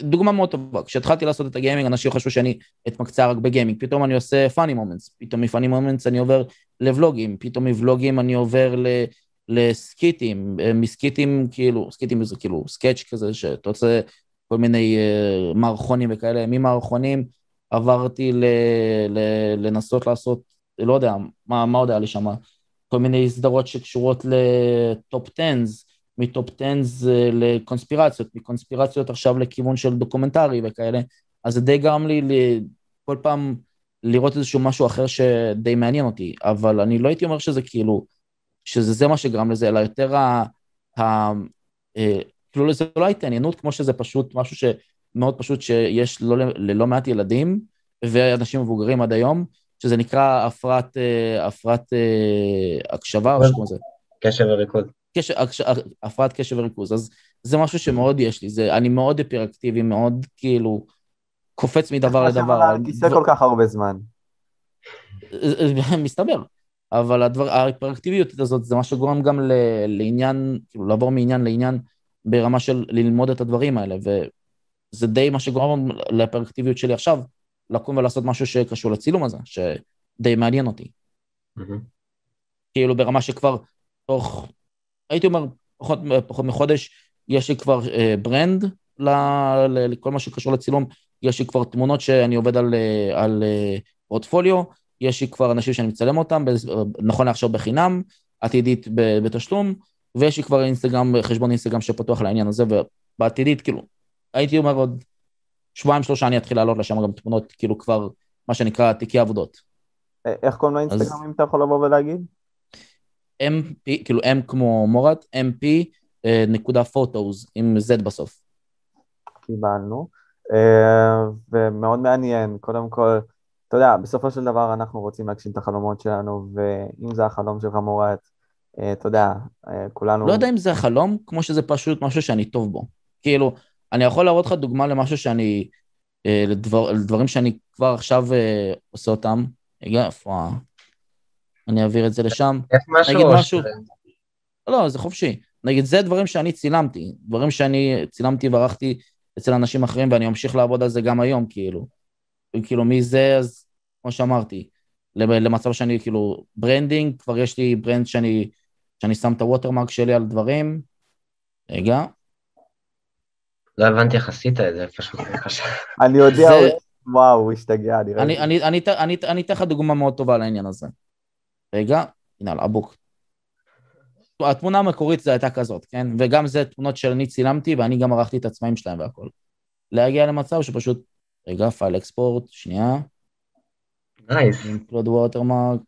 דוגמה מאוד טובה, כשהתחלתי לעשות את הגיימינג, אנשים חשבו שאני אתמקצע רק בגיימינג, פתאום אני עושה פאני מומנטס, פתאום מפאני מומנטס אני עובר לוולוגים, פתאום מוולוגים אני עובר ל... לסקיטים, אה, מסקיטים כאילו, סקיטים זה כאילו sketch כזה, שאתה עושה כל מיני אה, מערכונים וכאלה, ממערכונים עברתי ל, ל, לנסות לעשות, לא יודע, מה, מה עוד היה לי שם, כל מיני סדרות שקשורות ל top 10, מ top 10 לקונספירציות, מקונספירציות עכשיו לכיוון של דוקומנטרי וכאלה, אז זה די גרם לי כל פעם לראות איזשהו משהו אחר שדי מעניין אותי, אבל אני לא הייתי אומר שזה כאילו, שזה זה מה שגרם לזה, אלא יותר ה... ה אה, כאילו זה לא התעניינות, כמו שזה פשוט משהו שמאוד פשוט שיש לא, ללא מעט ילדים ואנשים מבוגרים עד היום, שזה נקרא הפרעת, אה, הפרעת אה, הקשבה או משהו כמו זה. קשב וריכוז. קשב, הפרעת קשב וריכוז, אז זה משהו שמאוד יש לי, זה, אני מאוד היפראקטיבי, מאוד כאילו קופץ מדבר לדבר. על כיסא כל כך הרבה זמן. מסתבר. אבל הדבר, ההיפראקטיביות הזאת זה מה שגורם גם ל, לעניין, כאילו לעבור מעניין לעניין ברמה של ללמוד את הדברים האלה, וזה די מה שגורם להיפראקטיביות שלי עכשיו, לקום ולעשות משהו שקשור לצילום הזה, שדי מעניין אותי. Mm-hmm. כאילו ברמה שכבר תוך הייתי אומר, פחות, פחות מחודש, יש לי כבר אה, ברנד לכל מה שקשור לצילום, יש לי כבר תמונות שאני עובד על, אה, על אה, פורטפוליו, יש לי כבר אנשים שאני מצלם אותם, נכון לעכשיו בחינם, עתידית בתשלום, ויש לי כבר אינסטגרם, חשבון אינסטגרם שפתוח לעניין הזה, ובעתידית, כאילו, הייתי אומר עוד שבועיים שלושה אני אתחיל לעלות לשם גם תמונות, כאילו כבר, מה שנקרא, תיקי עבודות. איך קוראים לאינסטגרם, אז... אם אתה יכול לבוא ולהגיד? MP, כאילו M כמו מורת, MP אה, נקודה פוטוס עם Z בסוף. קיבלנו, אה, ומאוד מעניין, קודם כל, אתה יודע, בסופו של דבר אנחנו רוצים להגשים את החלומות שלנו, ואם זה החלום שלך מורת, אה, אתה יודע, כולנו... לא יודע אם זה החלום, כמו שזה פשוט משהו שאני טוב בו. כאילו, אני יכול להראות לך דוגמה למשהו שאני, לדבר, לדברים שאני כבר עכשיו עושה אותם. רגע, איפה אני אעביר את זה לשם. איך משהו? נגיד משהו... לא, זה חופשי. נגיד, זה דברים שאני צילמתי, דברים שאני צילמתי וערכתי אצל אנשים אחרים, ואני ממשיך לעבוד על זה גם היום, כאילו. כאילו, מזה, אז כמו שאמרתי, למצב שאני, כאילו, branding, כבר יש לי brand שאני, שאני שם את ה watermark שלי על דברים. רגע. לא הבנתי איך עשית את זה, פשוט. אני יודע, וואו, הוא השתגע, אני אתן לך דוגמה מאוד טובה לעניין הזה. רגע, הנה על אבוק. התמונה המקורית זה הייתה כזאת, כן? וגם זה תמונות שאני צילמתי ואני גם ערכתי את הצבעים שלהם והכל. להגיע למצב שפשוט, רגע, file export, שנייה. nice. include watermark.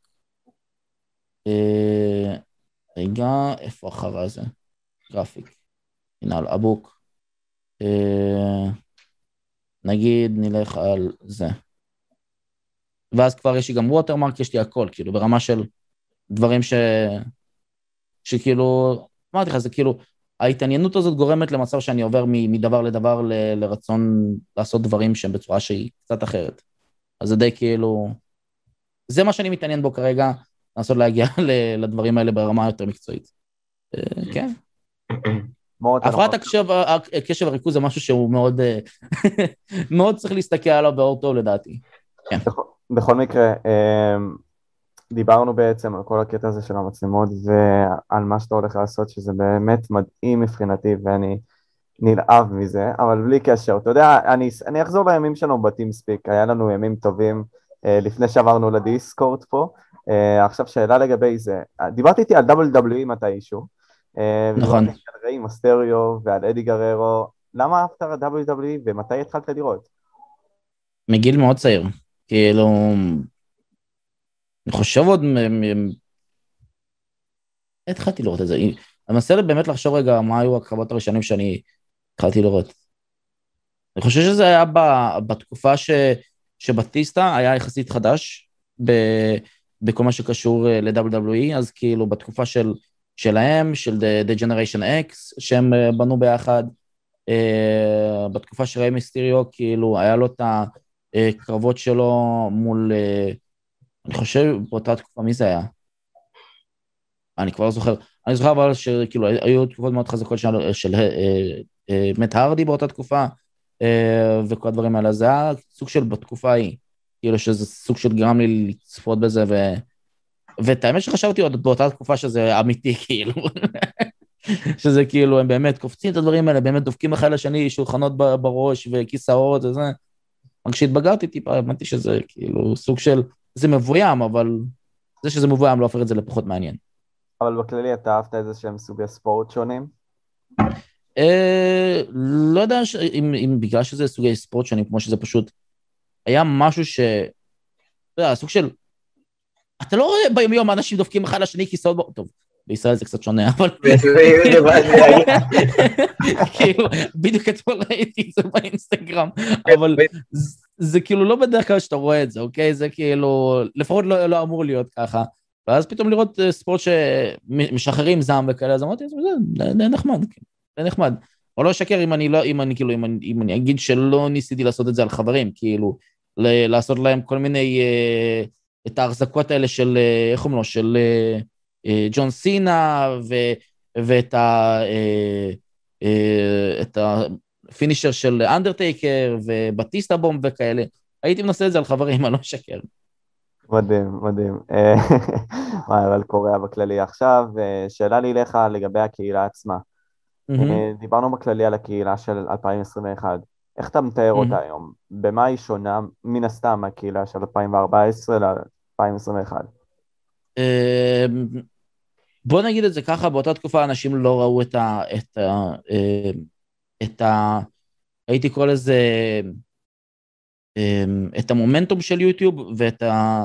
רגע, איפה אחרי זה? graphic. הנה על אבוק. אה, נגיד נלך על זה. ואז כבר יש לי גם ווטרמרק, יש לי הכל, כאילו, ברמה של דברים ש... שכאילו, אמרתי לך, זה כאילו, ההתעניינות הזאת גורמת למצב שאני עובר מדבר לדבר ל... לרצון לעשות דברים שהם בצורה שהיא קצת אחרת. אז זה די כאילו... זה מה שאני מתעניין בו כרגע, לנסות להגיע [laughs] לדברים האלה ברמה יותר מקצועית. אה, כן. הפרעת הקשב והריכוז זה משהו שהוא מאוד, אה, [laughs] מאוד צריך להסתכל עליו באור טוב לדעתי. כן. בכל מקרה, אמ, דיברנו בעצם על כל הקטע הזה של המצלמות ועל מה שאתה הולך לעשות, שזה באמת מדהים מבחינתי ואני נלהב מזה, אבל בלי קשר. אתה יודע, אני, אני אחזור לימים שלנו בטימספיק, היה לנו ימים טובים אה, לפני שעברנו לדיסקורט פה. אה, עכשיו שאלה לגבי זה, דיברתי איתי על WWE מתישהו. אה, נכון. על ריי מסטריו ועל אדי גררו, למה אהבת על WWE ומתי התחלת לראות? מגיל מאוד צעיר. כאילו, אני חושב עוד... התחלתי לראות את זה. אני מנסה באמת לחשוב רגע מה היו הקרבות הראשונים שאני התחלתי לראות. אני חושב שזה היה בתקופה ש, שבטיסטה היה יחסית חדש ב, בכל מה שקשור אה, ל-WWE, אז כאילו בתקופה של, שלהם, של The, The Generation X, שהם אה, בנו ביחד, uh, בתקופה של ריי מיסטיריו, כאילו היה לו את הקרבות שלו מול... Uh, אני חושב באותה תקופה, מי זה היה? אני כבר לא זוכר. אני זוכר אבל שכאילו היו תקופות מאוד חזקות של, של אה, אה, מת הרדי באותה תקופה, אה, וכל הדברים האלה. זה היה סוג של בתקופה ההיא. כאילו שזה סוג של גרם לי לצפות בזה, ו... ואת האמת שחשבתי עוד באותה תקופה שזה אמיתי, [laughs] כאילו. שזה כאילו, הם באמת קופצים את הדברים האלה, באמת דופקים אחד לשני, שולחנות בראש וכיסאות וזה. רק כשהתבגרתי טיפה, הבנתי שזה כאילו סוג של זה מבוים, אבל זה שזה מבוים לא הופך את זה לפחות מעניין. אבל בכללי אתה אהבת איזה שהם סוגי ספורט שונים? אה, לא יודע אם בגלל שזה סוגי ספורט שונים, כמו שזה פשוט, היה משהו ש... אתה יודע, סוג של... אתה לא רואה ביום יום אנשים דופקים אחד לשני כיסאות... טוב, בישראל זה קצת שונה, [laughs] אבל... כאילו, בדיוק אתמול ראיתי את זה באינסטגרם, אבל זה כאילו לא בדרך כלל שאתה רואה את זה, אוקיי? זה כאילו, לפחות לא, לא אמור להיות ככה. ואז פתאום לראות אה, ספורט שמשחררים זעם וכאלה, אז אמרתי, זה נחמד, כאילו, די נחמד. או לא אשקר אם אני לא, אם אני כאילו, אם אני, אם אני אגיד שלא ניסיתי לעשות את זה על חברים, כאילו, לעשות להם כל מיני, אה, את ההחזקות האלה של, אה, איך אומרים לו, של ג'ון סינה, ו, ואת ה... אה, אה, את ה פינישר של אנדרטייקר ובטיסטה בום וכאלה. הייתי מנסה את זה על חברים, [laughs] אני לא אשקר. מדהים, מדהים. אה, [laughs] מה, אבל קוריאה בכללי. עכשיו, אה, שאלה לי אליך לגבי הקהילה עצמה. אה, דיברנו בכללי על הקהילה של 2021. איך אתה מתאר אותה היום? במה היא שונה, מן הסתם, מהקהילה של 2014 ל-2021? בוא נגיד את זה ככה, באותה תקופה אנשים לא ראו את ה... את ה את ה... הייתי קורא לזה... אמ, את המומנטום של יוטיוב ואת, ה,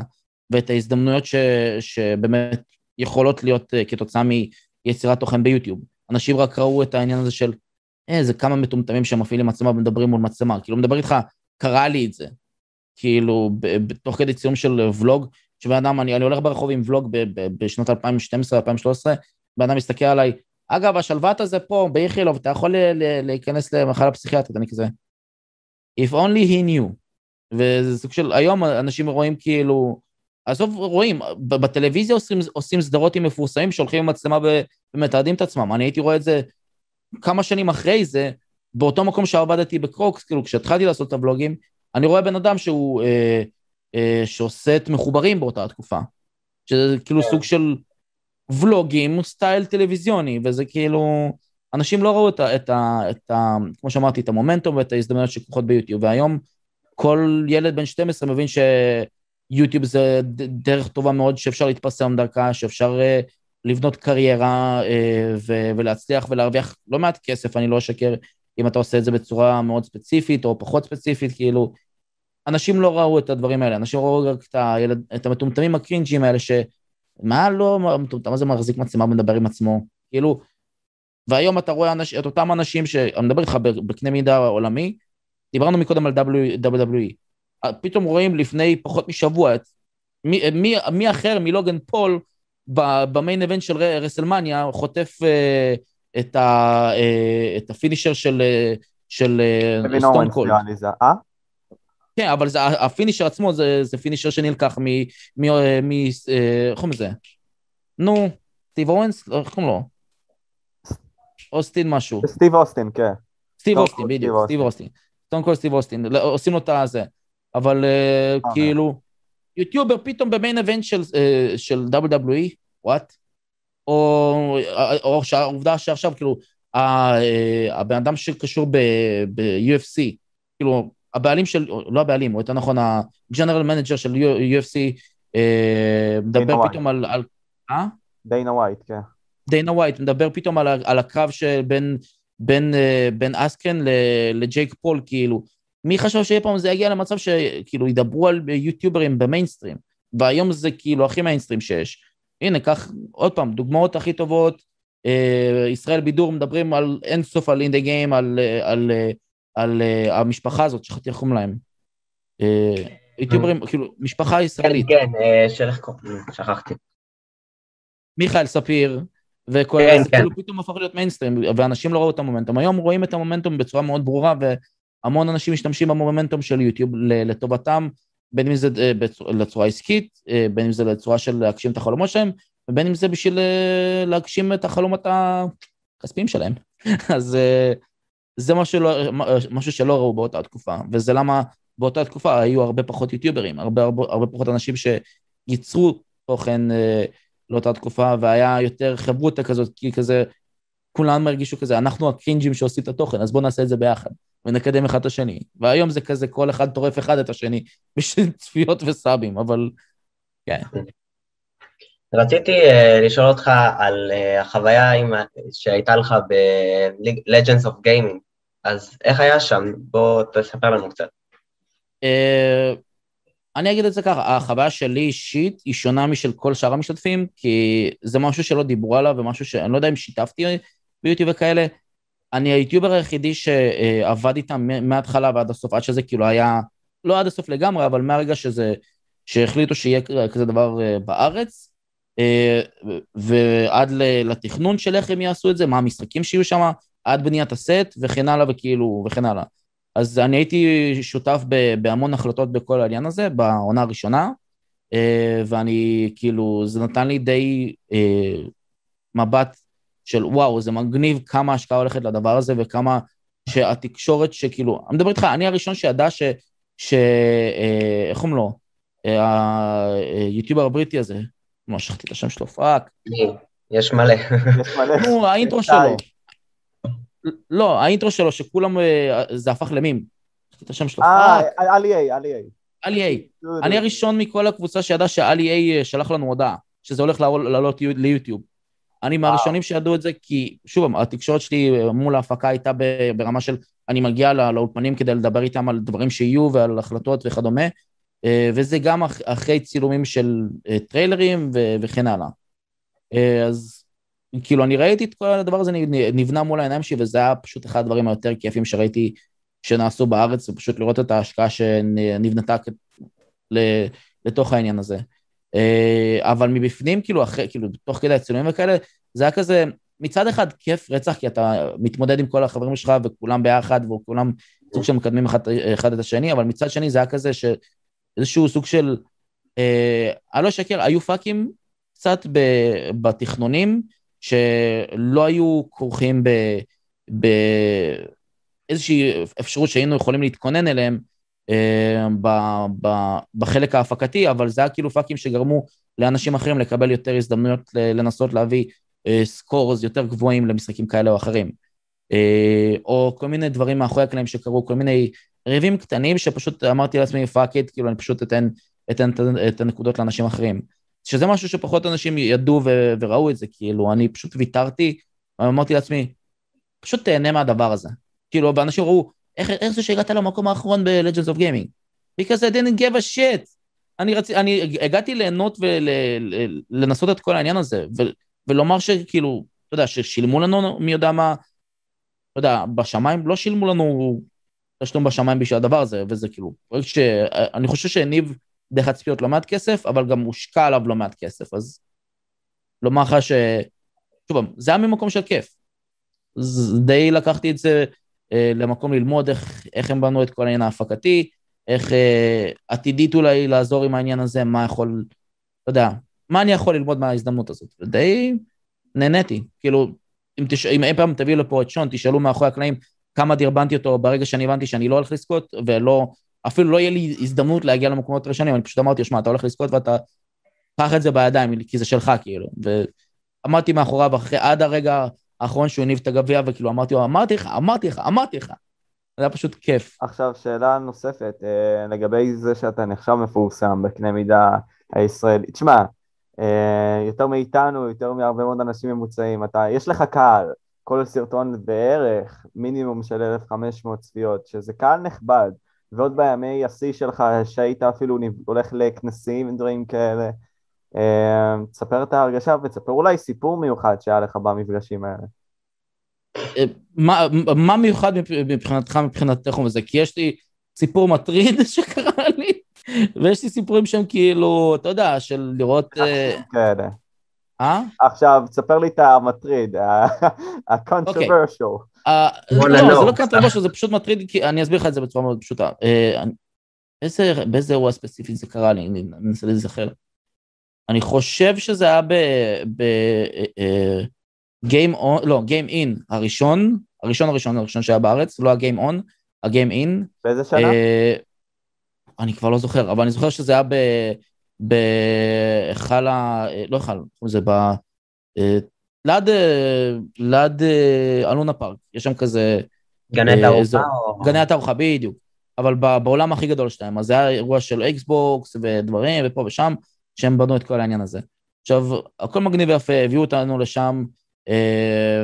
ואת ההזדמנויות ש, שבאמת יכולות להיות אה, כתוצאה מיצירת תוכן ביוטיוב. אנשים רק ראו את העניין הזה של איזה כמה מטומטמים שמפעילים מצלמה ומדברים מול מצלמה. כאילו, מדבר איתך, קרה לי את זה. כאילו, תוך כדי ציום של ולוג, שבן אדם, אני, אני הולך ברחוב עם ולוג בשנות 2012-2013, בן אדם מסתכל עליי, אגב, השלוות הזה פה, באיכילוב, אתה יכול להיכנס למחלה פסיכיאטרית, אני כזה. If only he knew. וזה סוג של, היום אנשים רואים כאילו, עזוב, רואים, בטלוויזיה עושים, עושים סדרות עם מפורסמים שהולכים עם מצלמה ומתעדים את עצמם. אני הייתי רואה את זה כמה שנים אחרי זה, באותו מקום שעבדתי בקרוקס, כאילו, כשהתחלתי לעשות את הבלוגים, אני רואה בן אדם שהוא, אה, שעושה את מחוברים באותה תקופה. שזה כאילו כן. סוג של ולוגים, סטייל טלוויזיוני, וזה כאילו, אנשים לא ראו את ה, את ה, את ה... כמו שאמרתי, את המומנטום ואת ההזדמנויות שכוחות ביוטיוב, והיום כל ילד בן 12 מבין שיוטיוב זה דרך טובה מאוד שאפשר להתפרסם דרכה, שאפשר uh, לבנות קריירה uh, ו- ולהצליח ולהרוויח לא מעט כסף, אני לא אשקר, אם אתה עושה את זה בצורה מאוד ספציפית או פחות ספציפית, כאילו, אנשים לא ראו את הדברים האלה, אנשים ראו רק את, הילד, את המטומטמים הקרינג'ים האלה ש... מה לא, מה זה מחזיק מצלמה ומדבר עם עצמו? כאילו, והיום אתה רואה אנש, את אותם אנשים שאני מדבר איתך בקנה מידה עולמי, דיברנו מקודם על WWE, פתאום רואים לפני פחות משבוע את מי, מי, מי אחר מלוגן פול ב main event של רסלמניה חוטף אה, את, ה, uh, את ה finisher של, אה, של סטון קולד. כן, אבל זה, ה finisher עצמו זה, זה finisher שנלקח מ... מ... מ איך קוראים לזה? נו, סטיב אורנס? איך קוראים לו? אוסטין משהו. סטיב אוסטין, כן. סטיב אוסטין, בדיוק, סטיב אוסטין. סטון קולד סטיב אוסטין, לא, עושים לו את הזה. אבל כאילו, יוטיובר פתאום ב main event של, של WWE, what? או, או העובדה שעכשיו, כאילו, הבן אדם שקשור ב-UFC, כאילו, הבעלים של, לא הבעלים, או יותר נכון, ה general manager של UFC, מדבר פתאום על... אה? דיינה ווייט, כן. דיינה ווייט, מדבר פתאום על, על הקרב שבין בין, בין אסקרן לג'ייק פול, כאילו. מי חשב שאי פעם זה יגיע למצב שכאילו ידברו על יוטיוברים במיינסטרים, והיום זה כאילו הכי מיינסטרים שיש. הנה, קח עוד פעם, דוגמאות הכי טובות, אה, ישראל בידור מדברים על אינסוף על אינדה גיים, על, על, על, על אה, המשפחה הזאת, שכחתי איך קוראים להם. יוטיוברים, כאילו, משפחה ישראלית. כן, כן, של איך קוראים, שכחתי. מיכאל ספיר, וכל כן, זה כן. כאילו פתאום הפך להיות מיינסטרים, ואנשים לא ראו את המומנטום. היום רואים את המומנטום בצורה מאוד ברורה, והמון אנשים משתמשים במומנטום של יוטיוב לטובתם, בין אם זה אה, לצורה עסקית, אה, בין אם זה לצורה של להגשים את החלומות שלהם, ובין אם זה בשביל אה, להגשים את החלומות הכספיים שלהם. [laughs] אז זה משהו, לא, משהו שלא ראו באותה תקופה, וזה למה באותה תקופה היו הרבה פחות יוטיוברים, הרבה, הרבה, הרבה פחות אנשים שייצרו תוכן לאותה תקופה, והיה יותר חברותא כזאת, כי כזה, כולם הרגישו כזה, אנחנו הקרינג'ים שעושים את התוכן, אז בואו נעשה את זה ביחד, ונקדם אחד את השני. והיום זה כזה, כל אחד טורף אחד את השני, [laughs] בשביל צפיות וסאבים, אבל כן. רציתי uh, לשאול אותך על uh, החוויה עם, שהייתה לך ב-Legends of Gaming, אז איך היה שם? בוא תספר לנו קצת. Uh, אני אגיד את זה ככה, החוויה שלי אישית היא שונה משל כל שאר המשתתפים, כי זה משהו שלא דיברו עליו ומשהו שאני לא יודע אם שיתפתי ביוטיוב וכאלה. אני היוטיובר היחידי שעבד איתם מההתחלה ועד הסוף, עד שזה כאילו היה, לא עד הסוף לגמרי, אבל מהרגע שזה, שהחליטו שיהיה כזה דבר בארץ, ועד לתכנון של איך הם יעשו את זה, מה המשחקים שיהיו שם, עד בניית הסט וכן הלאה וכאילו, וכן הלאה. אז אני הייתי שותף בהמון החלטות בכל העניין הזה, בעונה הראשונה, אה, ואני כאילו, זה נתן לי די מבט של וואו, זה מגניב כמה השקעה הולכת לדבר הזה וכמה שהתקשורת שכאילו, אני מדבר איתך, אני הראשון שידע ש... ש אה, איך אומרים לו? היוטיובר הבריטי הזה, לא שכחתי את השם שלו, fuck. יש מלא. נו, [laughs] ה intro שלו. לא, ה intro שלו, שכולם, אה, זה הפך למים. שכחתי את השם שלו, fuck. אה, Ali-A, Ali-A. Ali-A. אני הראשון מכל הקבוצה שידע ש Ali-A אה, שלח לנו הודעה, שזה הולך לעלות ליוטיוב. אני מהראשונים שידעו את זה, כי שוב, התקשורת שלי מול ההפקה הייתה ברמה של, אני מגיע לא, לאולפנים כדי לדבר איתם על דברים שיהיו ועל החלטות וכדומה, אה, וזה גם אחרי צילומים של אה, טריילרים וכן הלאה. אה, אז כאילו, אני ראיתי את כל הדבר הזה נבנה מול העיניים שלי, וזה היה פשוט אחד הדברים היותר כיפים שראיתי שנעשו בארץ, ופשוט לראות את ההשקעה שנבנתה לתוך העניין הזה. אה, אבל מבפנים, כאילו, אחרי, כאילו, תוך כדי הצילומים וכאלה, זה היה כזה, מצד אחד כיף רצח, כי אתה מתמודד עם כל החברים שלך וכולם ביחד, וכולם סוג של מקדמים אחד, אחד את השני, אבל מצד שני זה היה כזה שאיזשהו סוג של, אה, אני לא אשקר, היו פאקים קצת ב, בתכנונים, שלא היו כרוכים באיזושהי אפשרות שהיינו יכולים להתכונן אליהם, אה, בחלק ההפקתי, אבל זה היה כאילו פאקים שגרמו לאנשים אחרים לקבל יותר הזדמנויות לנסות להביא scores אה, יותר גבוהים למשחקים כאלה או אחרים. אה, או כל מיני דברים מאחורי הקלעים שקרו, כל מיני ריבים קטנים שפשוט אמרתי לעצמי fuck it, כאילו אני פשוט אתן, אתן את הנקודות לאנשים אחרים. שזה משהו שפחות אנשים ידעו ו- וראו את זה, כאילו אני פשוט ויתרתי, אמרתי לעצמי, פשוט תהנה מהדבר הזה. כאילו, ואנשים ראו, איך, איך זה שהגעת למקום האחרון ב-Legends of Gaming? Because I didn't give a shit. אני, רצ... אני הגעתי ליהנות ולנסות ול... את כל העניין הזה, ו... ולומר שכאילו, אתה יודע, ששילמו לנו מי יודע מה, אתה יודע, בשמיים לא שילמו לנו תשלום בשמיים בשביל הדבר הזה, וזה כאילו, פרויקט שאני חושב שהניב דרך הצפיות לא מעט כסף, אבל גם הושקע עליו לא מעט כסף, אז לומר לך ש... שוב, זה היה ממקום של כיף. די לקחתי את זה אה, למקום ללמוד איך, איך הם בנו את כל העניין ההפקתי, איך אה, עתידית אולי לעזור עם העניין הזה, מה יכול, אתה יודע, מה אני יכול ללמוד מההזדמנות הזאת, ודי נהניתי, כאילו, אם, תש... אם אי פעם תביאו לפה את שון, תשאלו מאחורי הקלעים כמה דרבנתי אותו ברגע שאני הבנתי שאני לא הולך לזכות, ולא, אפילו לא יהיה לי הזדמנות להגיע למקומות ראשונים, אני פשוט אמרתי, שמע, אתה הולך לזכות ואתה, קח את זה בידיים, כי זה שלך, כאילו, ועמדתי מאחוריו אחרי, עד הרגע האחרון שהוא הניב את הגביע, וכאילו אמרתי לו, אמרתי לך, אמרתי לך, אמרתי לך. זה היה פשוט כיף. עכשיו, שאלה נוספת, אה, לגבי זה שאתה נחשב מפורסם בקנה מידה הישראלי. תשמע, אה, יותר מאיתנו, יותר מהרבה מאוד אנשים ממוצעים, אתה, יש לך קהל, כל סרטון בערך מינימום של 1,500 צפיות, שזה קהל נכבד, ועוד בימי השיא שלך, שהיית אפילו הולך לכנסים ודברים כאלה. אה, תספר את ההרגשה ותספר אולי סיפור מיוחד שהיה לך במפגשים האלה. אה, מה, מה מיוחד מבחינתך, מבחינתך וזה? כי יש לי סיפור מטריד [laughs] שקרה לי, ויש לי סיפורים שהם כאילו, אתה יודע, של לראות... כן. אה? עכשיו, תספר לי את המטריד, ה-controversial. אוקיי. לא, זה לא controversial, זה פשוט מטריד, כי אני אסביר לך את זה בצורה מאוד פשוטה. באיזה אירוע ספציפי זה קרה לי, אני מנסה להיזכר. אני חושב שזה היה ב... גיים און, לא, גיים אין הראשון, הראשון הראשון הראשון שהיה בארץ, לא הגיים און, הגיים אין. באיזה שנה? אה, אני כבר לא זוכר, אבל אני זוכר שזה היה בהיכל ה... לא היכל, זה ב... אה, ליד, אה, ליד אלונה פארק, יש שם כזה... גני התערוכה? גני התערוכה, בדיוק. אבל בעולם הכי גדול שלהם, אז זה היה אירוע של אקסבוקס ודברים, ופה ושם, שהם בנו את כל העניין הזה. עכשיו, הכל מגניב ויפה, הביאו אותנו לשם, אה,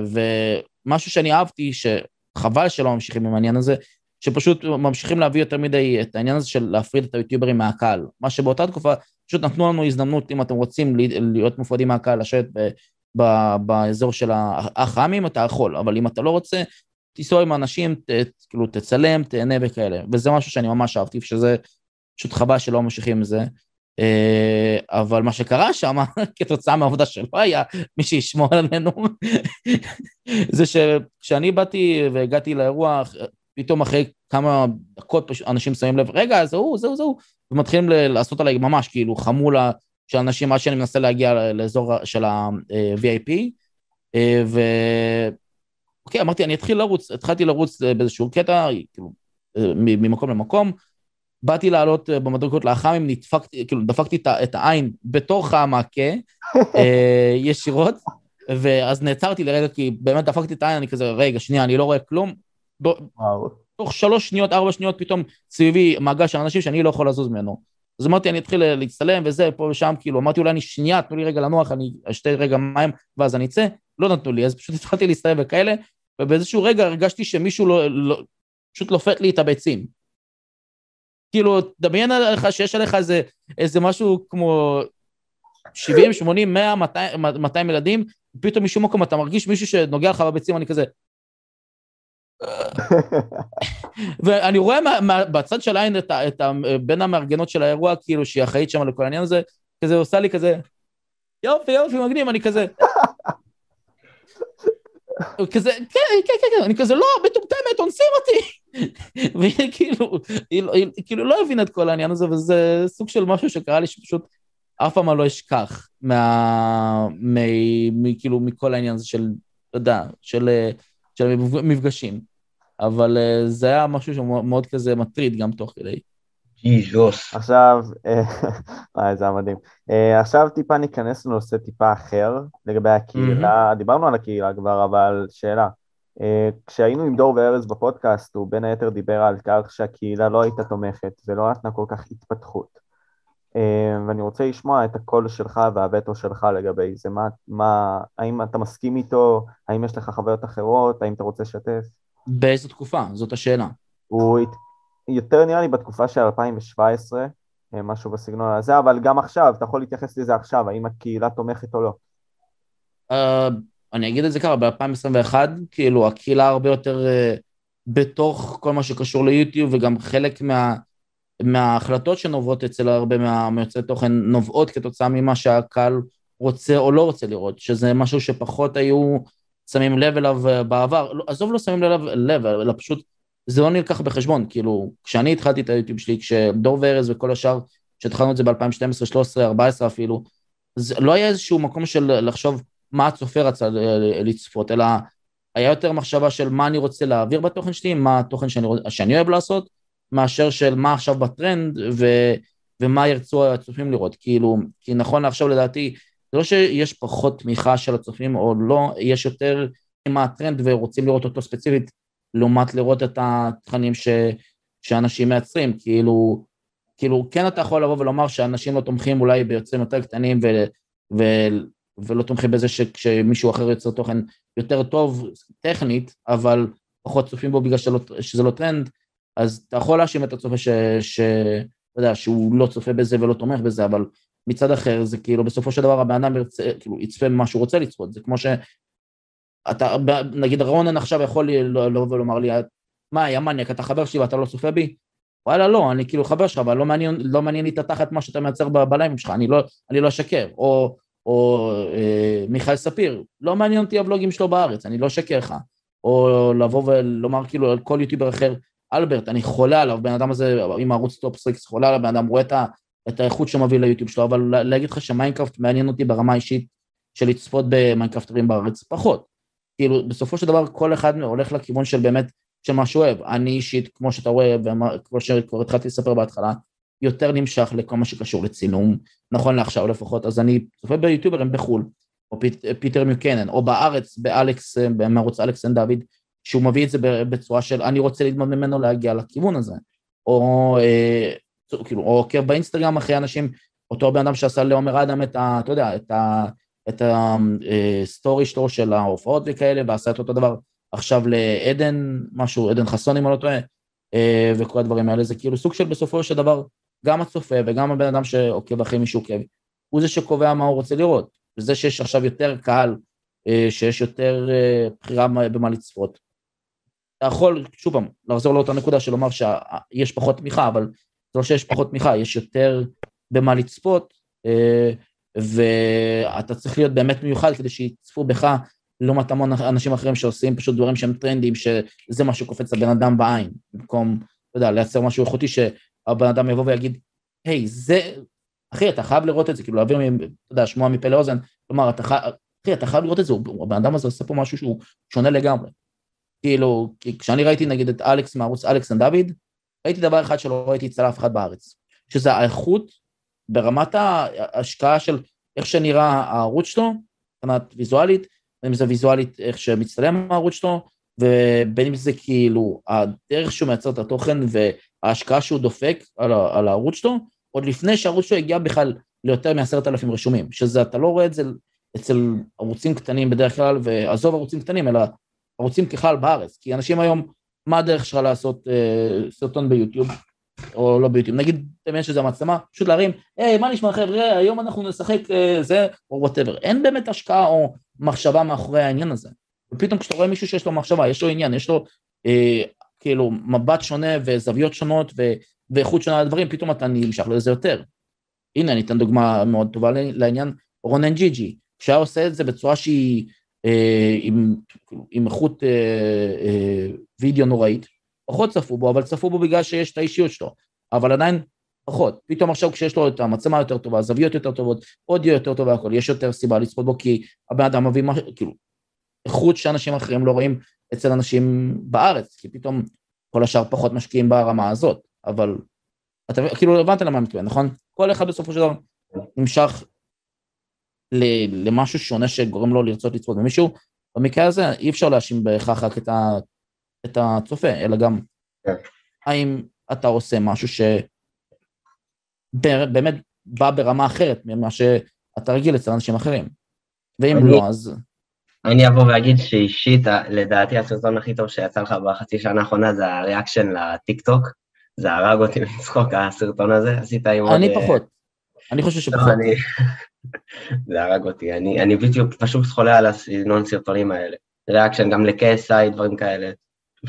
ומשהו שאני אהבתי, שחבל שלא ממשיכים עם העניין הזה, שפשוט ממשיכים להביא יותר מדי את העניין הזה של להפריד את היוטיוברים מהקהל. מה שבאותה תקופה פשוט נתנו לנו הזדמנות, אם אתם רוצים להיות מופרדים מהקהל, לשבת באזור של האח העמים, אתה יכול, אבל אם אתה לא רוצה, תיסוע עם האנשים, ת, כאילו תצלם, תהנה וכאלה. וזה משהו שאני ממש אהבתי, שזה פשוט חבל שלא ממשיכים עם זה. אה, אבל מה שקרה שם, [laughs] כתוצאה מהעובדה שלא היה מי שישמור עלינו, [laughs] זה שכשאני באתי והגעתי לאירוע, פתאום אחרי כמה דקות אנשים שמים לב, רגע, זהו, זהו, זהו, ומתחילים לעשות עליי ממש כאילו חמולה של אנשים עד שאני מנסה להגיע לאזור של ה-VIP, אה, ו... אוקיי, אמרתי, אני אתחיל לרוץ, התחלתי לרוץ באיזשהו קטע, כאילו, אה, ממקום למקום, באתי לעלות אה, במדרגות לאח"מים, נדפקתי, כאילו, דפקתי את העין בתוך המעקה, אה, [laughs] ישירות, ואז נעצרתי לרגע, כי באמת דפקתי את העין, אני כזה, רגע, שנייה, אני לא רואה כלום. תוך שלוש שניות, ארבע שניות, פתאום סביבי מעגל של אנשים שאני לא יכול לזוז ממנו. אז אמרתי, אני אתחיל להצטלם וזה, פה ושם, כאילו, אמרתי, אולי אני שנייה, תנו לי רגע לנוח, אני אשתה רגע מים, ואז אני אצא. לא נתנו לי, אז פשוט התחלתי להסתובב וכאלה, ובאיזשהו רגע הרגשתי שמישהו לא, לא, פשוט לופת לי את הביצים. כאילו, דמיין לך שיש עליך איזה, איזה משהו כמו 70, 80, 100, 200, 200 ילדים, פתאום משום מקום אתה מרגיש מישהו שנוגע לך בביצים, אני כזה... ואני רואה מה, מה, בצד של העין את, את, בין המארגנות של האירוע, כאילו, שהיא אחראית שם לכל העניין הזה, כזה עושה לי כזה, יופי, יופי, מגניב, אני כזה... כזה, כן, כן, כן, כן, אני כזה, לא, מטומטמת, אונסים אותי. [laughs] והיא כאילו, היא, היא, כאילו לא הבינה את כל העניין הזה, וזה סוג של משהו שקרה לי שפשוט אף פעם לא אשכח מה... מ, מ, כאילו, מכל העניין הזה של, אתה יודע, של, של מפגשים. אבל אה, זה היה משהו שמאוד כזה מטריד גם תוך כדי. ג'יזוס. עכשיו, אה, [laughs] זה היה מדהים. אה, עכשיו טיפה ניכנס לנושא טיפה אחר, לגבי הקהילה, דיברנו על הקהילה כבר, אבל שאלה. כשהיינו עם דור וארז בפודקאסט, הוא בין היתר דיבר על כך שהקהילה לא הייתה תומכת ולא נתנה כל כך התפתחות. ואני רוצה לשמוע את הקול שלך והווטו שלך לגבי זה. מה, מה, האם אתה מסכים איתו? האם יש לך חוויות אחרות? האם אתה רוצה לשתף? באיזו תקופה? זאת השאלה. הוא יותר נראה לי בתקופה של 2017, אה, משהו בסגנון הזה, אבל גם עכשיו, אתה יכול להתייחס לזה עכשיו, האם הקהילה תומכת או לא. Uh, אני אגיד את זה ככה, ב-2021, כאילו, הקהילה הרבה יותר uh, בתוך כל מה שקשור ליוטיוב, וגם חלק מה, מההחלטות שנובעות אצל הרבה מהיוצאי תוכן נובעות כתוצאה ממה שהקהל רוצה או לא רוצה לראות, שזה משהו שפחות היו שמים לב אליו אה, בעבר. לא, עזוב לא שמים לב, לב, אלא פשוט זה לא נלקח בחשבון, כאילו, כשאני התחלתי את היוטיוב שלי, כשדור וארז וכל השאר, כשהתחלנו את זה ב-2012, 13, 14 אפילו, זה לא היה איזשהו מקום של לחשוב מה הצופה רצה לצפות, אלא היה יותר מחשבה של מה אני רוצה להעביר בתוכן שלי, מה התוכן שאני, שאני אוהב לעשות, מאשר של מה עכשיו בטרנד ו, ומה ירצו הצופים לראות. כאילו, כי נכון לעכשיו לדעתי, זה לא שיש פחות תמיכה של הצופים או לא, יש יותר מה הטרנד ורוצים לראות אותו ספציפית, לעומת לראות את התכנים ש, שאנשים מייצרים. כאילו, כאילו, כן אתה יכול לבוא ולומר שאנשים לא תומכים אולי ביוצרים יותר קטנים ו, ו, ולא תומכים בזה שכשמישהו אחר יוצר תוכן יותר טוב טכנית, אבל פחות צופים בו בגלל שלא, שזה לא טרנד, אז אתה יכול להאשים את הצופה ש... ש... אתה יודע, שהוא לא צופה בזה ולא תומך בזה, אבל מצד אחר זה כאילו בסופו של דבר הבן אדם ירצה, כאילו יצפה במה שהוא רוצה לצפות, זה כמו ש... אתה, נגיד רונן עכשיו יכול לבוא ולומר לי, מה, יא מניאק, אתה חבר שלי ואתה לא צופה בי? וואלה, לא, אני כאילו חבר שלך, אבל לא מעניין, לא מעניין לי את התחת מה שאתה מייצר בלייבים שלך, אני לא, אני לא אשקר. או, או אה, מיכאל ספיר, לא מעניין אותי הוולוגים שלו בארץ, אני לא אשקר לך. או לבוא ולומר כאילו על כל יוטיובר אחר, אלברט, אני חולה עליו, בן אדם הזה עם ערוץ טופ סריקס, חולה עליו, בן אדם רואה את, ה, את האיכות שהוא מביא ליוטיוב שלו, אבל להגיד לך שמיינקראפט מעניין אותי ברמה אישית של לצפות במיינקראפטרים בארץ, פחות. כאילו, בסופו של דבר כל אחד הולך לכיוון של באמת, של מה שהוא אוהב. אני אישית, כמו שאתה רואה, וכמו שכבר התחלתי לספר בהתחלה, יותר נמשך לכל מה שקשור לצילום, נכון לעכשיו לפחות, אז אני צופה ביוטיוברים בחו"ל, או פיט, פיטר מקינון, או בארץ, באלכס, בערוץ אלכס דוד, שהוא מביא את זה בצורה של אני רוצה ללמוד ממנו להגיע לכיוון הזה, או אה, כאילו, או עוקב באינסטגרם אחרי אנשים, אותו בן אדם שעשה לעומר אדם את ה... אתה יודע, את ה... את הסטורי אה, שלו של ההופעות וכאלה, ועשה את אותו דבר עכשיו לעדן, משהו, עדן חסון אם אני לא טועה, אה, וכל הדברים האלה, זה כאילו סוג של בסופו של דבר, גם הצופה וגם הבן אדם שעוקב אחרי מי שעוקב, הוא זה שקובע מה הוא רוצה לראות, וזה שיש עכשיו יותר קהל, שיש יותר בחירה במה לצפות, אתה יכול, שוב פעם, לחזור לאותה נקודה של לומר שיש פחות תמיכה, אבל זה לא שיש פחות תמיכה, יש יותר במה לצפות, אה, ואתה צריך להיות באמת מיוחד כדי שיצפו בך לעומת המון אנשים אחרים שעושים פשוט דברים שהם טרנדים, שזה מה שקופץ לבן אדם בעין, במקום, אתה יודע, לייצר משהו איכותי שהבן אדם יבוא ויגיד, היי, זה, אחי, אתה חייב לראות את זה, כאילו להעביר, אתה יודע, שמוע מפה לאוזן, כלומר, אתה חייב, אחי, אתה חייב לראות את זה, הבן אדם הזה עושה פה משהו שהוא שונה לגמרי. כאילו, כשאני ראיתי נגיד את אלכס מערוץ אלכס and דוד, ראיתי דבר אחד שלא ראיתי אצל אף אחד בארץ, שזה האיכות ברמת ההשקעה של איך שנראה הערוץ שלו, מבחינת ויזואלית, בין אם זה ויזואלית איך שמצטלם הערוץ שלו, ובין אם זה כאילו הדרך שהוא מייצר את התוכן וההשקעה שהוא דופק על, על הערוץ שלו, עוד לפני שהערוץ שלו הגיע בכלל ליותר מעשרת אלפים רשומים, שזה אתה לא רואה את זה אצל ערוצים קטנים בדרך כלל, ועזוב ערוצים קטנים, אלא ערוצים ככלל בארץ, כי אנשים היום, מה הדרך שלך לעשות אה, סרטון ביוטיוב, או לא ביוטיוב, נגיד, תמיין שזה המצלמה, פשוט להרים, היי, מה נשמע חבר'ה, היום אנחנו נשחק אה, זה, או וואטאבר, אין באמת השקעה או מחשבה מאחורי העניין הזה. ופתאום כשאתה רואה מישהו שיש לו מחשבה, יש לו עניין, יש לו אה, כאילו מבט שונה וזוויות שונות ו, ואיכות שונה לדברים, פתאום אתה נמשך לזה יותר. הנה, אני אתן דוגמה מאוד טובה לעניין רונן ג'י ג'י, כשהיה עושה את זה בצורה שהיא עם, עם איכות אה, אה, וידאו נוראית, פחות צפו בו, אבל צפו בו בגלל שיש את האישיות שלו, אבל עדיין פחות. פתאום עכשיו כשיש לו את המצלמה יותר טובה, זוויות יותר טובות, אודיו יותר טוב והכל, יש יותר סיבה לצפות בו, כי הבן אדם מביא משהו, כאילו, איכות שאנשים אחרים לא רואים אצל אנשים בארץ, כי פתאום כל השאר פחות משקיעים ברמה הזאת, אבל אתה כאילו הבנת למה אני מתכוון, נכון? כל אחד בסופו של דבר נמשך למשהו שונה שגורם לו לרצות לצפות במישהו, במקרה הזה אי אפשר להאשים בהכרח רק את, ה, את הצופה, אלא גם כן. האם אתה עושה משהו שבאמת בא ברמה אחרת ממה שאתה רגיל אצל אנשים אחרים, ואם אני, לא אז... אני אבוא ואגיד שאישית, לדעתי הסרטון הכי טוב שיצא לך בחצי שנה האחרונה זה ה reaction לטיק טוק, זה הרג אותי [laughs] מצחוק, הסרטון הזה, עשית עם עוד... אני אה, פחות. אני חושב שפחות. אני- [laughs] זה הרג אותי, אני, אני בדיוק פשוט חולה על הסגנון סרטונים האלה. reaction גם ל-KSI, דברים כאלה.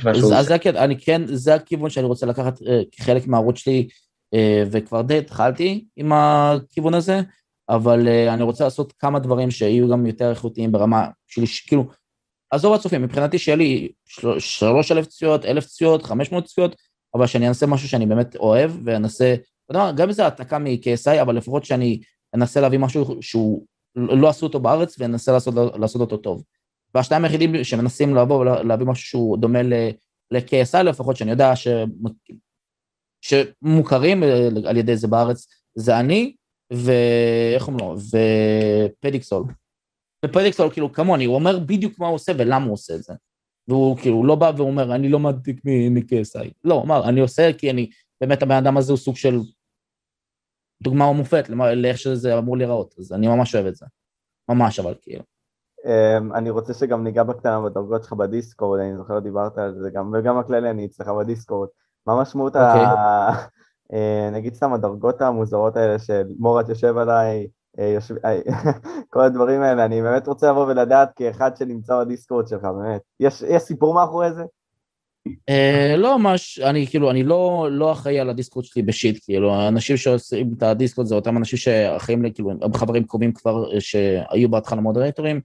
אז, זה אני כן, זה הכיוון שאני רוצה לקחת אה, כחלק מהערוץ שלי, אה, וכבר די התחלתי עם הכיוון הזה, אבל אה, אני רוצה לעשות כמה דברים שיהיו גם יותר איכותיים ברמה של, כאילו, עזוב הצופים, מבחינתי שיהיה לי של- שלוש אלף צפיות, אלף צפיות, חמש מאות צפיות, אבל שאני אנסה משהו שאני באמת אוהב, ואנסה, גם אם זה העתקה מ-KSI, אבל לפחות שאני אנסה להביא משהו שהוא, לא עשו אותו בארץ, ואנסה לעשות, לעשות אותו טוב. והשניים היחידים שמנסים לבוא ולהביא משהו שהוא דומה ל-KSI לפחות, שאני יודע ש... שמוכרים אה, על ידי זה בארץ, זה אני, ואיך אומרים לו, ופדיקסול. ופדיקסול כאילו כמוני, הוא אומר בדיוק מה הוא עושה ולמה הוא עושה את זה. והוא כאילו לא בא ואומר, אני לא מעתיק מ-KSI. לא, הוא אמר, אני עושה כי אני, באמת הבן אדם הזה הוא סוג של דוגמה ומופת למה- לאיך שזה אמור להיראות, אז אני ממש אוהב את זה. ממש אבל כאילו. אמ, אני רוצה שגם ניגע בקטנה בדרגות שלך בדיסקורד, אני זוכר דיברת על זה גם, וגם הכללי אני אצלך בדיסקורד. מה משמעות ה... אוקיי. [laughs] אה, נגיד סתם הדרגות המוזרות האלה של מורת יושב עליי, אה, יושב... אה, [laughs] כל הדברים האלה, אני באמת רוצה לבוא ולדעת כאחד שנמצא בדיסקורד שלך, באמת. יש, יש סיפור מאחורי זה? אה, לא ממש, אני כאילו, אני לא, לא אחראי על הדיסקורד שלי בשיט, כאילו, האנשים שעושים את הדיסקורד זה אותם אנשים שאחראים, לי, כאילו, הם חברים קרובים כבר, אה, שהיו בהתחלה מודרטורים,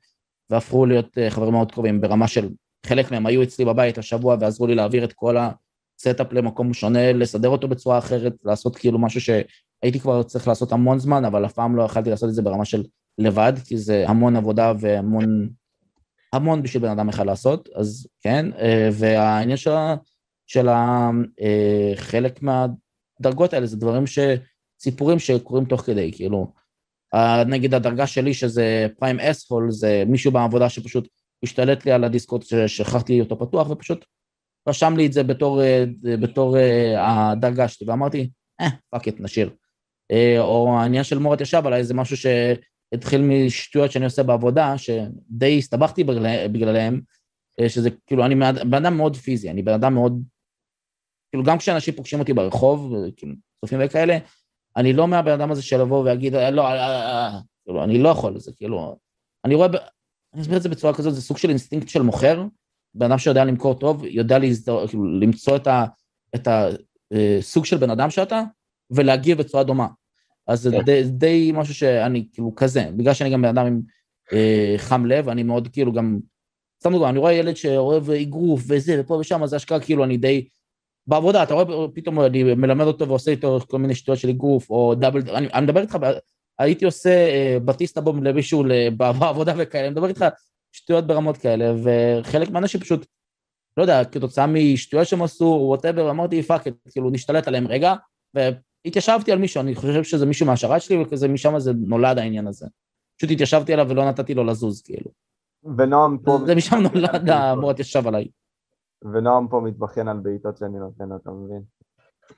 והפכו להיות אה, חברים מאוד קרובים ברמה של, חלק מהם היו אצלי בבית השבוע ועזרו לי להעביר את כל ה setup למקום שונה, לסדר אותו בצורה אחרת, לעשות כאילו משהו שהייתי כבר צריך לעשות המון זמן, אבל אף פעם לא יכלתי לעשות את זה ברמה של לבד, כי זה המון עבודה והמון... המון בשביל בן אדם אחד לעשות, אז כן, אה, והעניין של, של אה, חלק מהדרגות האלה זה דברים ש... סיפורים שקורים תוך כדי, כאילו, נגיד הדרגה שלי שזה prime asshole, זה מישהו בעבודה שפשוט השתלט לי על הדיסקורד ששכחתי אותו פתוח ופשוט רשם לי את זה בתור, אה, בתור הדרגה שלי, ואמרתי, אה, fuck it, נשאיר. או העניין של מורת ישב עליי זה משהו ש... התחיל משטויות שאני עושה בעבודה, שדי הסתבכתי בגלל- בגללם, אה, שזה כאילו, אני בן אדם מאוד פיזי, אני בן אדם מאוד... כאילו, גם כשאנשים פוגשים אותי ברחוב, אה, כאילו, צופים וכאלה, אני לא מהבן אדם הזה של לבוא ויגיד, "אה, לא, אה, אה, אה", כאילו, אני לא יכול, זה כאילו... אני רואה, אני אסביר את זה בצורה כזאת, זה סוג של אינסטינקט של מוכר, בן אדם שיודע למכור טוב, יודע כאילו, למצוא את הסוג של בן אדם שאתה, ולהגיב בצורה דומה. אז זה כן. די, די משהו שאני כאילו כזה, בגלל שאני גם בן אדם עם אה, חם לב, אני מאוד כאילו גם, סתם דוגמא, אני רואה ילד שאוהב אגרוף וזה ופה ושם, אז אשכרה כאילו אני די, בעבודה, אתה רואה פתאום אני מלמד אותו ועושה איתו כל מיני שטויות של אגרוף, או double, אני, אני מדבר איתך, הייתי עושה אה, בטיסטה bomb למישהו בעבודה וכאלה, אני מדבר איתך שטויות ברמות כאלה, וחלק מהאנשים פשוט, לא יודע, כתוצאה משטויות שהם עשו, whatever, אמרתי fuck, כאילו נשתלט עליהם רגע, והתיישבתי על מישהו, אני חושב שזה מישהו מהשרת שלי, וכזה משם זה נולד העניין הזה. פשוט התיישבתי עליו ולא נתתי לו לזוז, כאילו. ונועם פה... זה משם נולד המורת ישב עליי. ונועם פה מתבכיין על בעיטות שאני נותן לו, אתה מבין?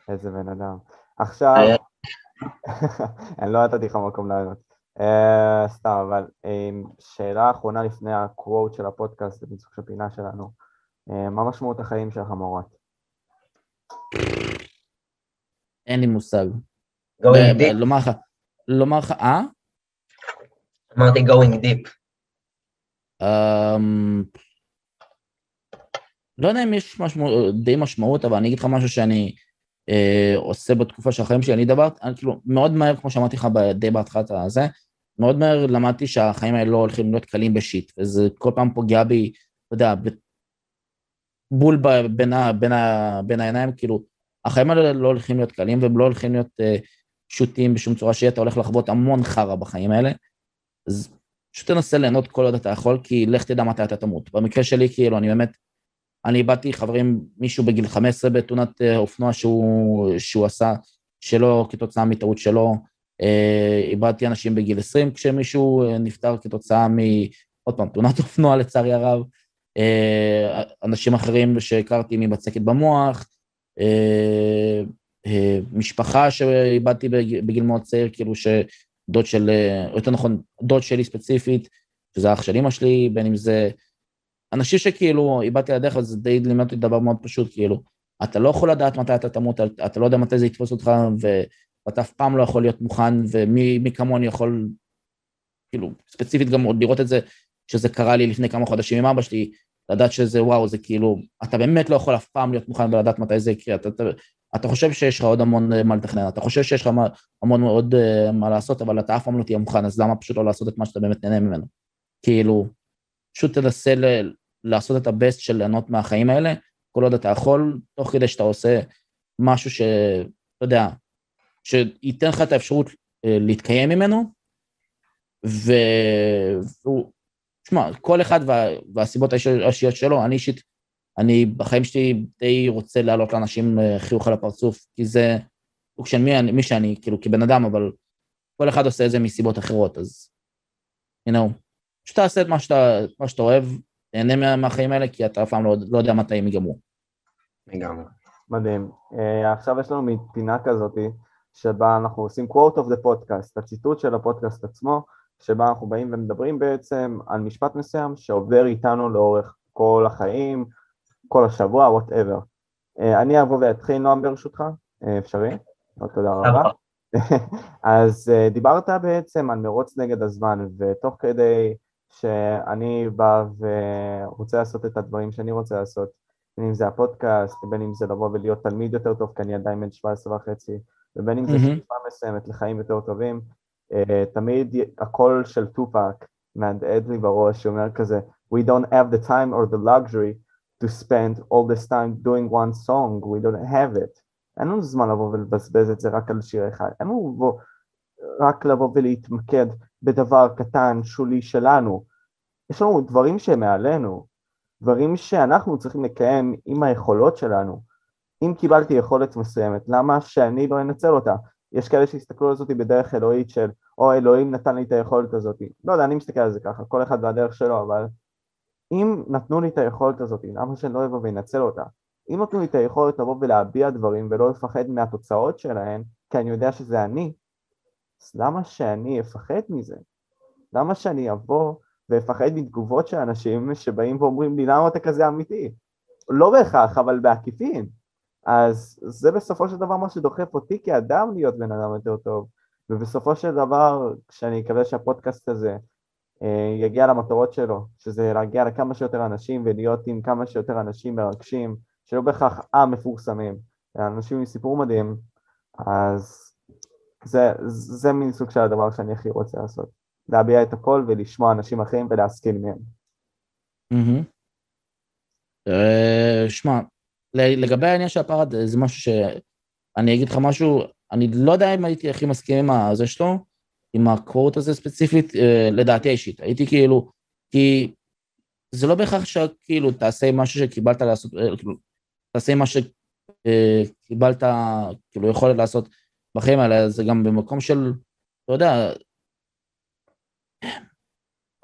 איזה בן אדם. עכשיו, [laughs] אני לא נתתי לך מקום לענות. אה, סתם, אבל אה, שאלה אחרונה לפני הקוואט של הפודקאסט, זה בדיוק הפינה שלנו. אה, מה משמעות החיים שלך, מורת? אין לי מושג. going deep, לומר לך, לומר לך, אה? אמרתי going deep. אמ, לא יודע אם יש משמעות, די משמעות, אבל אני אגיד לך משהו שאני אה, עושה בתקופה של החיים שלי, אני דבר, אני כאילו, מאוד מהר, כמו שאמרתי לך די בהתחלת הזה, מאוד מהר למדתי שהחיים האלה לא הולכים להיות קלים בשיט, וזה כל פעם פוגע בי, אתה יודע, בול בין, ה, בין, ה, בין העיניים, כאילו, החיים האלה לא הולכים להיות קלים, והם לא הולכים להיות אה, פשוטים בשום צורה שיהיה, אתה הולך לחוות המון חרא בחיים האלה, אז פשוט תנסה ליהנות כל עוד אתה יכול, כי לך תדע מתי אתה תמות. במקרה שלי, כאילו, אני באמת, אני איבדתי חברים, מישהו בגיל 15 בתאונת אה, אופנוע שהוא, שהוא עשה, שלא כתוצאה מטעות שלו. אה, איבדתי אנשים בגיל 20 כשמישהו נפטר כתוצאה מ... עוד פעם, תאונת [laughs] אופנוע לצערי הרב. אנשים אחרים שהכרתי מבצקת במוח. אה, אה, משפחה שאיבדתי בג- בגיל מאוד צעיר, כאילו שדוד של, אה, או יותר נכון, דוד שלי ספציפית, שזה אח של אמא שלי, בין אם זה אנשים שכאילו איבדתי על הדרך, אז זה די לימד אותי דבר מאוד פשוט, כאילו, אתה לא יכול לדעת מתי אתה תמות, אתה לא יודע מתי זה יתפוס אותך, ואתה אף פעם לא יכול להיות מוכן, ומי כמוני יכול, כאילו, ספציפית גם עוד לראות את זה, שזה קרה לי לפני כמה חודשים עם אבא שלי, לדעת שזה וואו, זה כאילו, אתה באמת לא יכול אף פעם להיות מוכן ולדעת מתי זה יקרה, אתה, אתה, אתה חושב שיש לך עוד המון אה, מה לתכנן, אתה חושב שיש לך המון עוד uh, מה לעשות, אבל אתה אף פעם לא תהיה מוכן, אז למה פשוט לא לעשות את מה שאתה באמת נהנה ממנו? כאילו, פשוט תנסה ל- לעשות את הבסט של ליהנות מהחיים האלה, כל עוד אתה יכול, תוך כדי שאתה עושה משהו ש... אתה יודע, שייתן לך את האפשרות אה, להתקיים ממנו, ו... והוא... תשמע, כל אחד וה... והסיבות האישיות שלו, אני אישית, אני בחיים שלי די רוצה להעלות לאנשים אה, חיוך על הפרצוף, כי זה סוג של מי, מי שאני, כאילו, כבן אדם, אבל כל אחד עושה את זה מסיבות אחרות, אז, you know, פשוט תעשה את מה שאתה, מה שאתה אוהב, תהנה מהחיים האלה, כי אתה אף פעם לא, לא יודע מתי הם ייגמרו. לגמרי. מדהים. Uh, עכשיו יש לנו פינה כזאתי, שבה אנחנו עושים quote of the podcast, הציטוט של הפודקאסט עצמו, שבה אנחנו באים ומדברים בעצם על משפט מסוים שעובר איתנו לאורך כל החיים, כל השבוע, whatever. אה, אני אבוא ואתחיל, נועם ברשותך, אה, אפשרי? תודה רבה. [laughs] אז אה, דיברת בעצם על מרוץ נגד הזמן, ותוך כדי שאני בא ורוצה לעשות את הדברים שאני רוצה לעשות, בין אם זה הפודקאסט, בין אם זה לבוא ולהיות תלמיד יותר טוב, כי אני עדיין בן 17 וחצי, ובין אם זה שאיפה מסוימת לחיים יותר טובים, תמיד הקול של טופק מהדהד לי בראש, שאומר כזה, We don't have the time or the luxury to spend all this time doing one song, we don't have it. אין לנו זמן לבוא ולבזבז את זה רק על שיר אחד, אין לנו לבוא, רק לבוא ולהתמקד בדבר קטן, שולי שלנו. יש לנו דברים שהם מעלינו, דברים שאנחנו צריכים לקיים עם היכולות שלנו. אם קיבלתי יכולת מסוימת, למה שאני לא אנצל אותה? יש כאלה שיסתכלו על זאת בדרך אלוהית של, או אלוהים נתן לי את היכולת הזאת. לא יודע, אני מסתכל על זה ככה, כל אחד והדרך שלו, אבל אם נתנו לי את היכולת הזאת, למה שאני לא אבוא ואנצל אותה? אם נתנו לי את היכולת לבוא ולהביע דברים ולא לפחד מהתוצאות שלהם, כי אני יודע שזה אני, אז למה שאני אפחד מזה? למה שאני אבוא ואפחד מתגובות של אנשים שבאים ואומרים לי למה אתה כזה אמיתי? לא בהכרח, אבל בעקיפין. אז זה בסופו של דבר מה שדוחף אותי כאדם להיות בן אדם יותר טוב. ובסופו של דבר, כשאני אקווה שהפודקאסט הזה אה, יגיע למטרות שלו, שזה להגיע לכמה שיותר אנשים ולהיות עם כמה שיותר אנשים מרגשים, שלא בהכרח המפורסמים, אלא אנשים עם סיפור מדהים, אז זה, זה מין סוג של הדבר שאני הכי רוצה לעשות. להביע את הכל ולשמוע אנשים אחרים ולהסכים מהם. אה, שמע, לגבי העניין של הפרד, זה משהו שאני אגיד לך משהו, אני לא יודע אם הייתי הכי מסכים עם זה שלו, עם הקוורט הזה ספציפית, אה, לדעתי האישית. הייתי כאילו, כי זה לא בהכרח שכאילו תעשה משהו שקיבלת לעשות, אה, כאילו, תעשה מה שקיבלת, כאילו, יכולת לעשות בחיים האלה, זה גם במקום של, אתה יודע,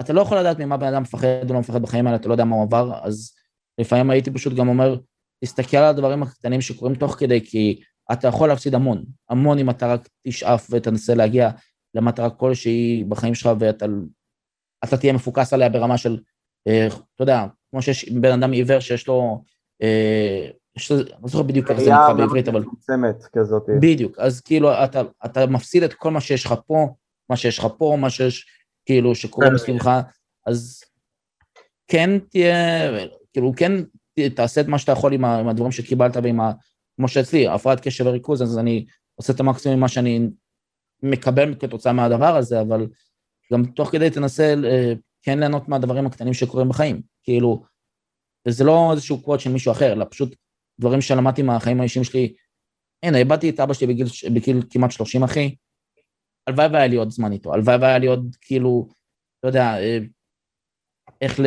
אתה לא יכול לדעת ממה בן אדם מפחד או לא מפחד בחיים האלה, אתה לא יודע מה הוא עבר, אז לפעמים הייתי פשוט גם אומר, תסתכל על הדברים הקטנים שקורים תוך כדי, כי אתה יכול להפסיד המון, המון אם אתה רק תשאף ותנסה להגיע למטרה כלשהי בחיים שלך ואתה תהיה מפוקס עליה ברמה של, אה, אתה יודע, כמו שיש בן אדם עיוור שיש לו, אה, יש, לא זוכר בדיוק איך זה נקרא בעברית, אבל... מצומצמת כזאת. בדיוק, אז כאילו אתה, אתה מפסיד את כל מה שיש לך פה, מה שיש לך פה, מה שיש, כאילו, שקורה כן. מסביבך, אז כן תהיה, כאילו, כן תעשה את מה שאתה יכול עם, עם הדברים שקיבלת ועם ה... כמו שאצלי, הפרעת קשב וריכוז, אז אני עושה את המקסימום ממה שאני מקבל כתוצאה מהדבר הזה, אבל גם תוך כדי תנסה אה, כן ליהנות מהדברים הקטנים שקורים בחיים. כאילו, וזה לא איזשהו קוואט של מישהו אחר, אלא פשוט דברים שלמדתי מהחיים האישיים שלי. הנה, איבדתי את אבא שלי בגיל, בגיל כמעט 30, אחי. הלוואי והיה לי עוד זמן איתו, הלוואי והיה לי עוד, כאילו, לא יודע, אה, איך ל,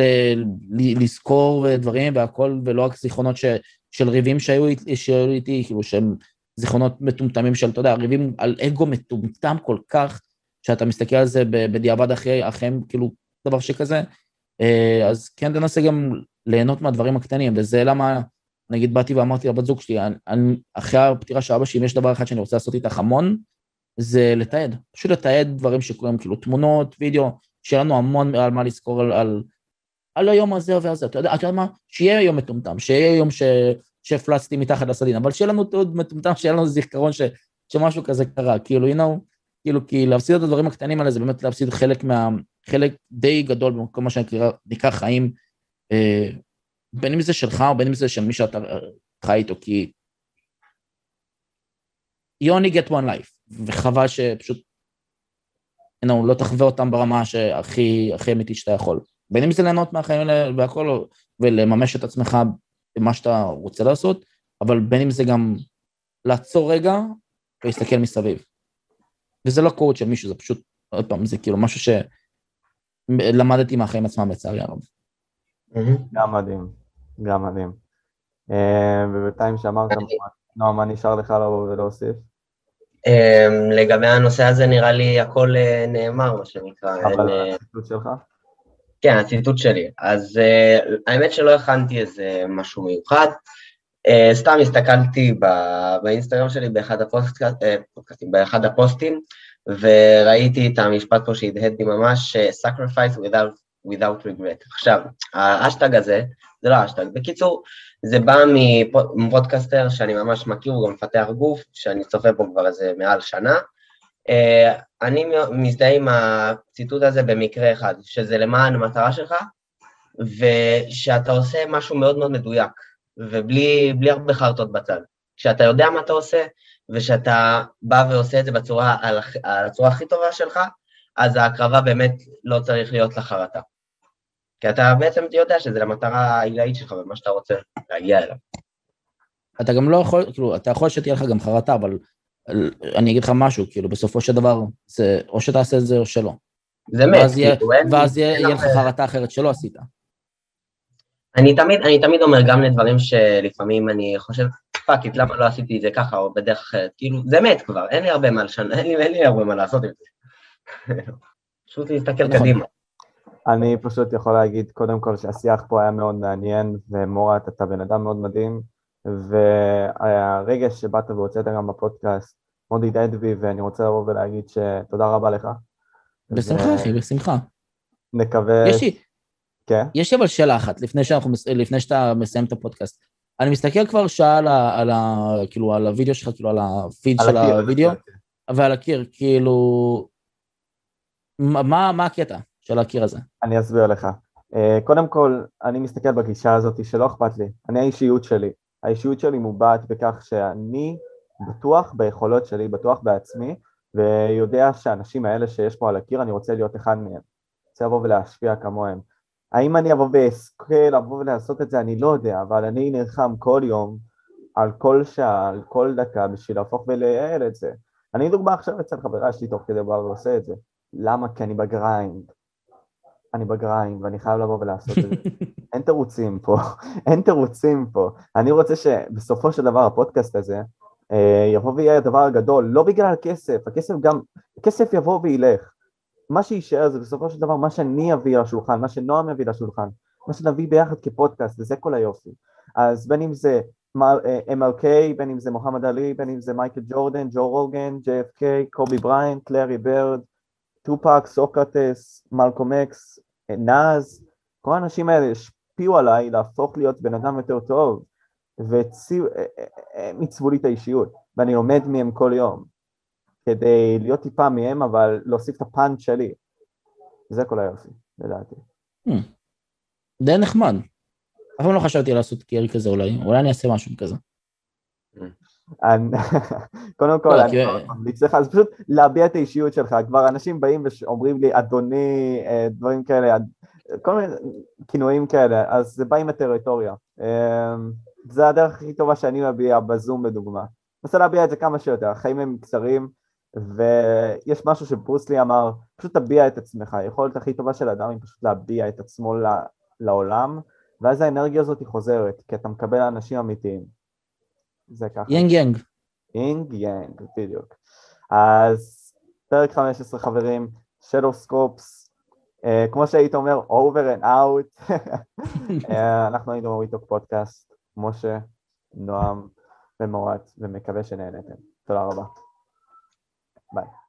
ל, לזכור דברים והכל, ולא רק זיכרונות ש, של ריבים שהיו, שהיו איתי, כאילו, שהם זיכרונות מטומטמים של, אתה יודע, ריבים על אגו מטומטם כל כך, שאתה מסתכל על זה בדיעבד אחרי, אחריהם, כאילו, דבר שכזה. אה, אז כן תנסה גם ליהנות מהדברים הקטנים, וזה למה, נגיד, באתי ואמרתי לבת זוג שלי, אני, אני, אחרי הפטירה של אבא שלי, אם יש דבר אחד שאני רוצה לעשות איתך המון, זה לתעד, פשוט לתעד דברים שקורים, כאילו תמונות, וידאו, שיהיה לנו המון על מה לזכור על, על, על היום הזה והזה, אתה יודע, אתה יודע מה? שיהיה יום מטומטם, שיהיה יום ש, שהפלצתי מתחת לסדין, אבל שיהיה לנו תיעוד מטומטם, שיהיה לנו זיכרון ש, שמשהו כזה קרה, כאילו, you know, כאילו, כי להפסיד את הדברים הקטנים האלה זה באמת להפסיד חלק מה... חלק די גדול במקום מה שנקרא חיים, אה, בין אם זה שלך או בין אם זה של מי שאתה חי איתו, כי you only get one life, וחבל שפשוט, know, לא תחווה אותם ברמה שהכי הכי אמיתית שאתה יכול. בין אם זה ליהנות מהחיים האלה והכל, ולממש את עצמך במה שאתה רוצה לעשות, אבל בין אם זה גם לעצור רגע ולהסתכל מסביב. וזה לא קוד של מישהו, זה פשוט, עוד פעם, זה כאילו משהו שלמדתי מהחיים עצמם לצערי הרב. גם מדהים, גם מדהים. אה, ובינתיים שאמרת, נועם, מה נשאר לך לבוא ולהוסיף? אמ, לגבי הנושא הזה נראה לי הכל אה, נאמר, מה שנקרא. אבל אה, הציטוט שלך? כן, הציטוט שלי. אז האמת שלא הכנתי איזה משהו מיוחד. סתם הסתכלתי באינסטגרם שלי באחד הפוסטים, באחד הפוסטים, וראיתי את המשפט פה שהדהד לי ממש, sacrifice without, without regret. עכשיו, האשטג הזה, זה לא האשטג, בקיצור, זה בא מפודקאסטר שאני ממש מכיר, הוא גם מפתח גוף, שאני צופה בו כבר איזה מעל שנה. אה, אני מזדהה עם הציטוט הזה במקרה אחד, שזה למען המטרה שלך, ושאתה עושה משהו מאוד מאוד מדויק, ובלי הרבה חרטות בצד. כשאתה יודע מה אתה עושה, ושאתה בא ועושה את זה בצורה, על, על הצורה הכי טובה שלך, אז ההקרבה באמת לא צריך להיות לחרטה. כי אתה בעצם יודע שזה למטרה העילאית שלך ומה שאתה רוצה להגיע אליו. אתה גם לא יכול, כאילו, אתה יכול שתהיה לך גם חרטה, אבל אני אגיד לך משהו, כאילו, בסופו של דבר, זה או שתעשה את זה או שלא. זה מת, כאילו, אין... ואז יהיה לך חרטה אחרת שלא עשית. אני תמיד, אני תמיד אומר גם לדברים שלפעמים אני חושב, fuck it, למה לא עשיתי את זה ככה או בדרך אחרת, כאילו, זה מת כבר, אין לי הרבה מה לשנות, אין אין לי הרבה מה לעשות עם זה. [laughs] פשוט להסתכל נכון. קדימה. אני פשוט יכול להגיד קודם כל שהשיח פה היה מאוד מעניין, ומורת, אתה בן אדם מאוד מדהים, והרגש שבאת והוצאת גם בפודקאסט מאוד הדהד בי, ואני רוצה לבוא ולהגיד שתודה רבה לך. בשמחה, אחי, בשמחה. נקווה... יש לי, כן? יש לי אבל שאלה אחת, לפני, שאנחנו, לפני שאתה מסיים את הפודקאסט. אני מסתכל כבר שעה על, ה, על, ה, כאילו, על הוידאו שלך, כאילו, על הפיד של הקיר, הוידאו, ועל הקיר, כאילו... מה, מה הקטע? של הקיר הזה? אני אסביר לך. Uh, קודם כל, אני מסתכל בגישה הזאת שלא אכפת לי, אני האישיות שלי. האישיות שלי מובעת בכך שאני בטוח ביכולות שלי, בטוח בעצמי, ויודע שהאנשים האלה שיש פה על הקיר, אני רוצה להיות אחד מהם. רוצה לבוא ולהשפיע כמוהם. האם אני אבוא ואזכה לבוא ולעשות את זה, אני לא יודע, אבל אני נלחם כל יום, על כל שעה, על כל דקה, בשביל להפוך ולייעל את זה. אני דוגמה עכשיו אצל חברה שלי תוך כדי בא ועושה את זה. למה? כי אני ב grind. אני ב grind ואני חייב לבוא ולעשות את זה. [laughs] אין תירוצים פה, אין תירוצים פה. אני רוצה שבסופו של דבר הפודקאסט הזה אה, יבוא ויהיה הדבר הגדול, לא בגלל הכסף, הכסף גם, הכסף יבוא וילך. מה שיישאר זה בסופו של דבר מה שאני אביא לשולחן, מה שנועם יביא לשולחן, מה שנביא ביחד כפודקאסט, וזה כל היופי. אז בין אם זה אה, MLK, בין אם זה מוחמד עלי, בין אם זה מייקל ג'ורדן, ג'ו רוגן, JFK, קובי בריינט, לארי בירד, טופק, סוקרטס, מלקום אקס, נאז, כל האנשים האלה השפיעו עליי להפוך להיות בן אדם יותר טוב והם אה, אה, עיצבו לי את האישיות ואני לומד מהם כל יום כדי להיות טיפה מהם אבל להוסיף את הפאנץ' שלי זה כל היופי לדעתי. Hmm. די נחמד. אף פעם לא חשבתי לעשות קרי כזה אולי, אולי אני אעשה משהו כזה. [laughs] קודם כל, לא, אני ממליץ לך, אז פשוט להביע את האישיות שלך, כבר אנשים באים ואומרים לי, אדוני, אה, דברים כאלה, כל מיני כינויים כאלה, אז זה בא עם הטריטוריה. אה, זה הדרך הכי טובה שאני מביע בזום לדוגמה. רוצה להביע את זה כמה שיותר, החיים הם קצרים, ויש משהו שברוס לי אמר, פשוט תביע את עצמך, היכולת הכי טובה של אדם היא פשוט להביע את עצמו לעולם, ואז האנרגיה הזאת היא חוזרת, כי אתה מקבל אנשים אמיתיים. זה ככה. יין יאנג. יין יאנג, בדיוק. אז פרק 15 חברים, Shadow Scopes, uh, כמו שהיית אומר, over and out. uh, [laughs] אנחנו היינו מוריטוק פודקאסט, משה, נועם ומורת, ומקווה שנהנתם. תודה רבה. ביי.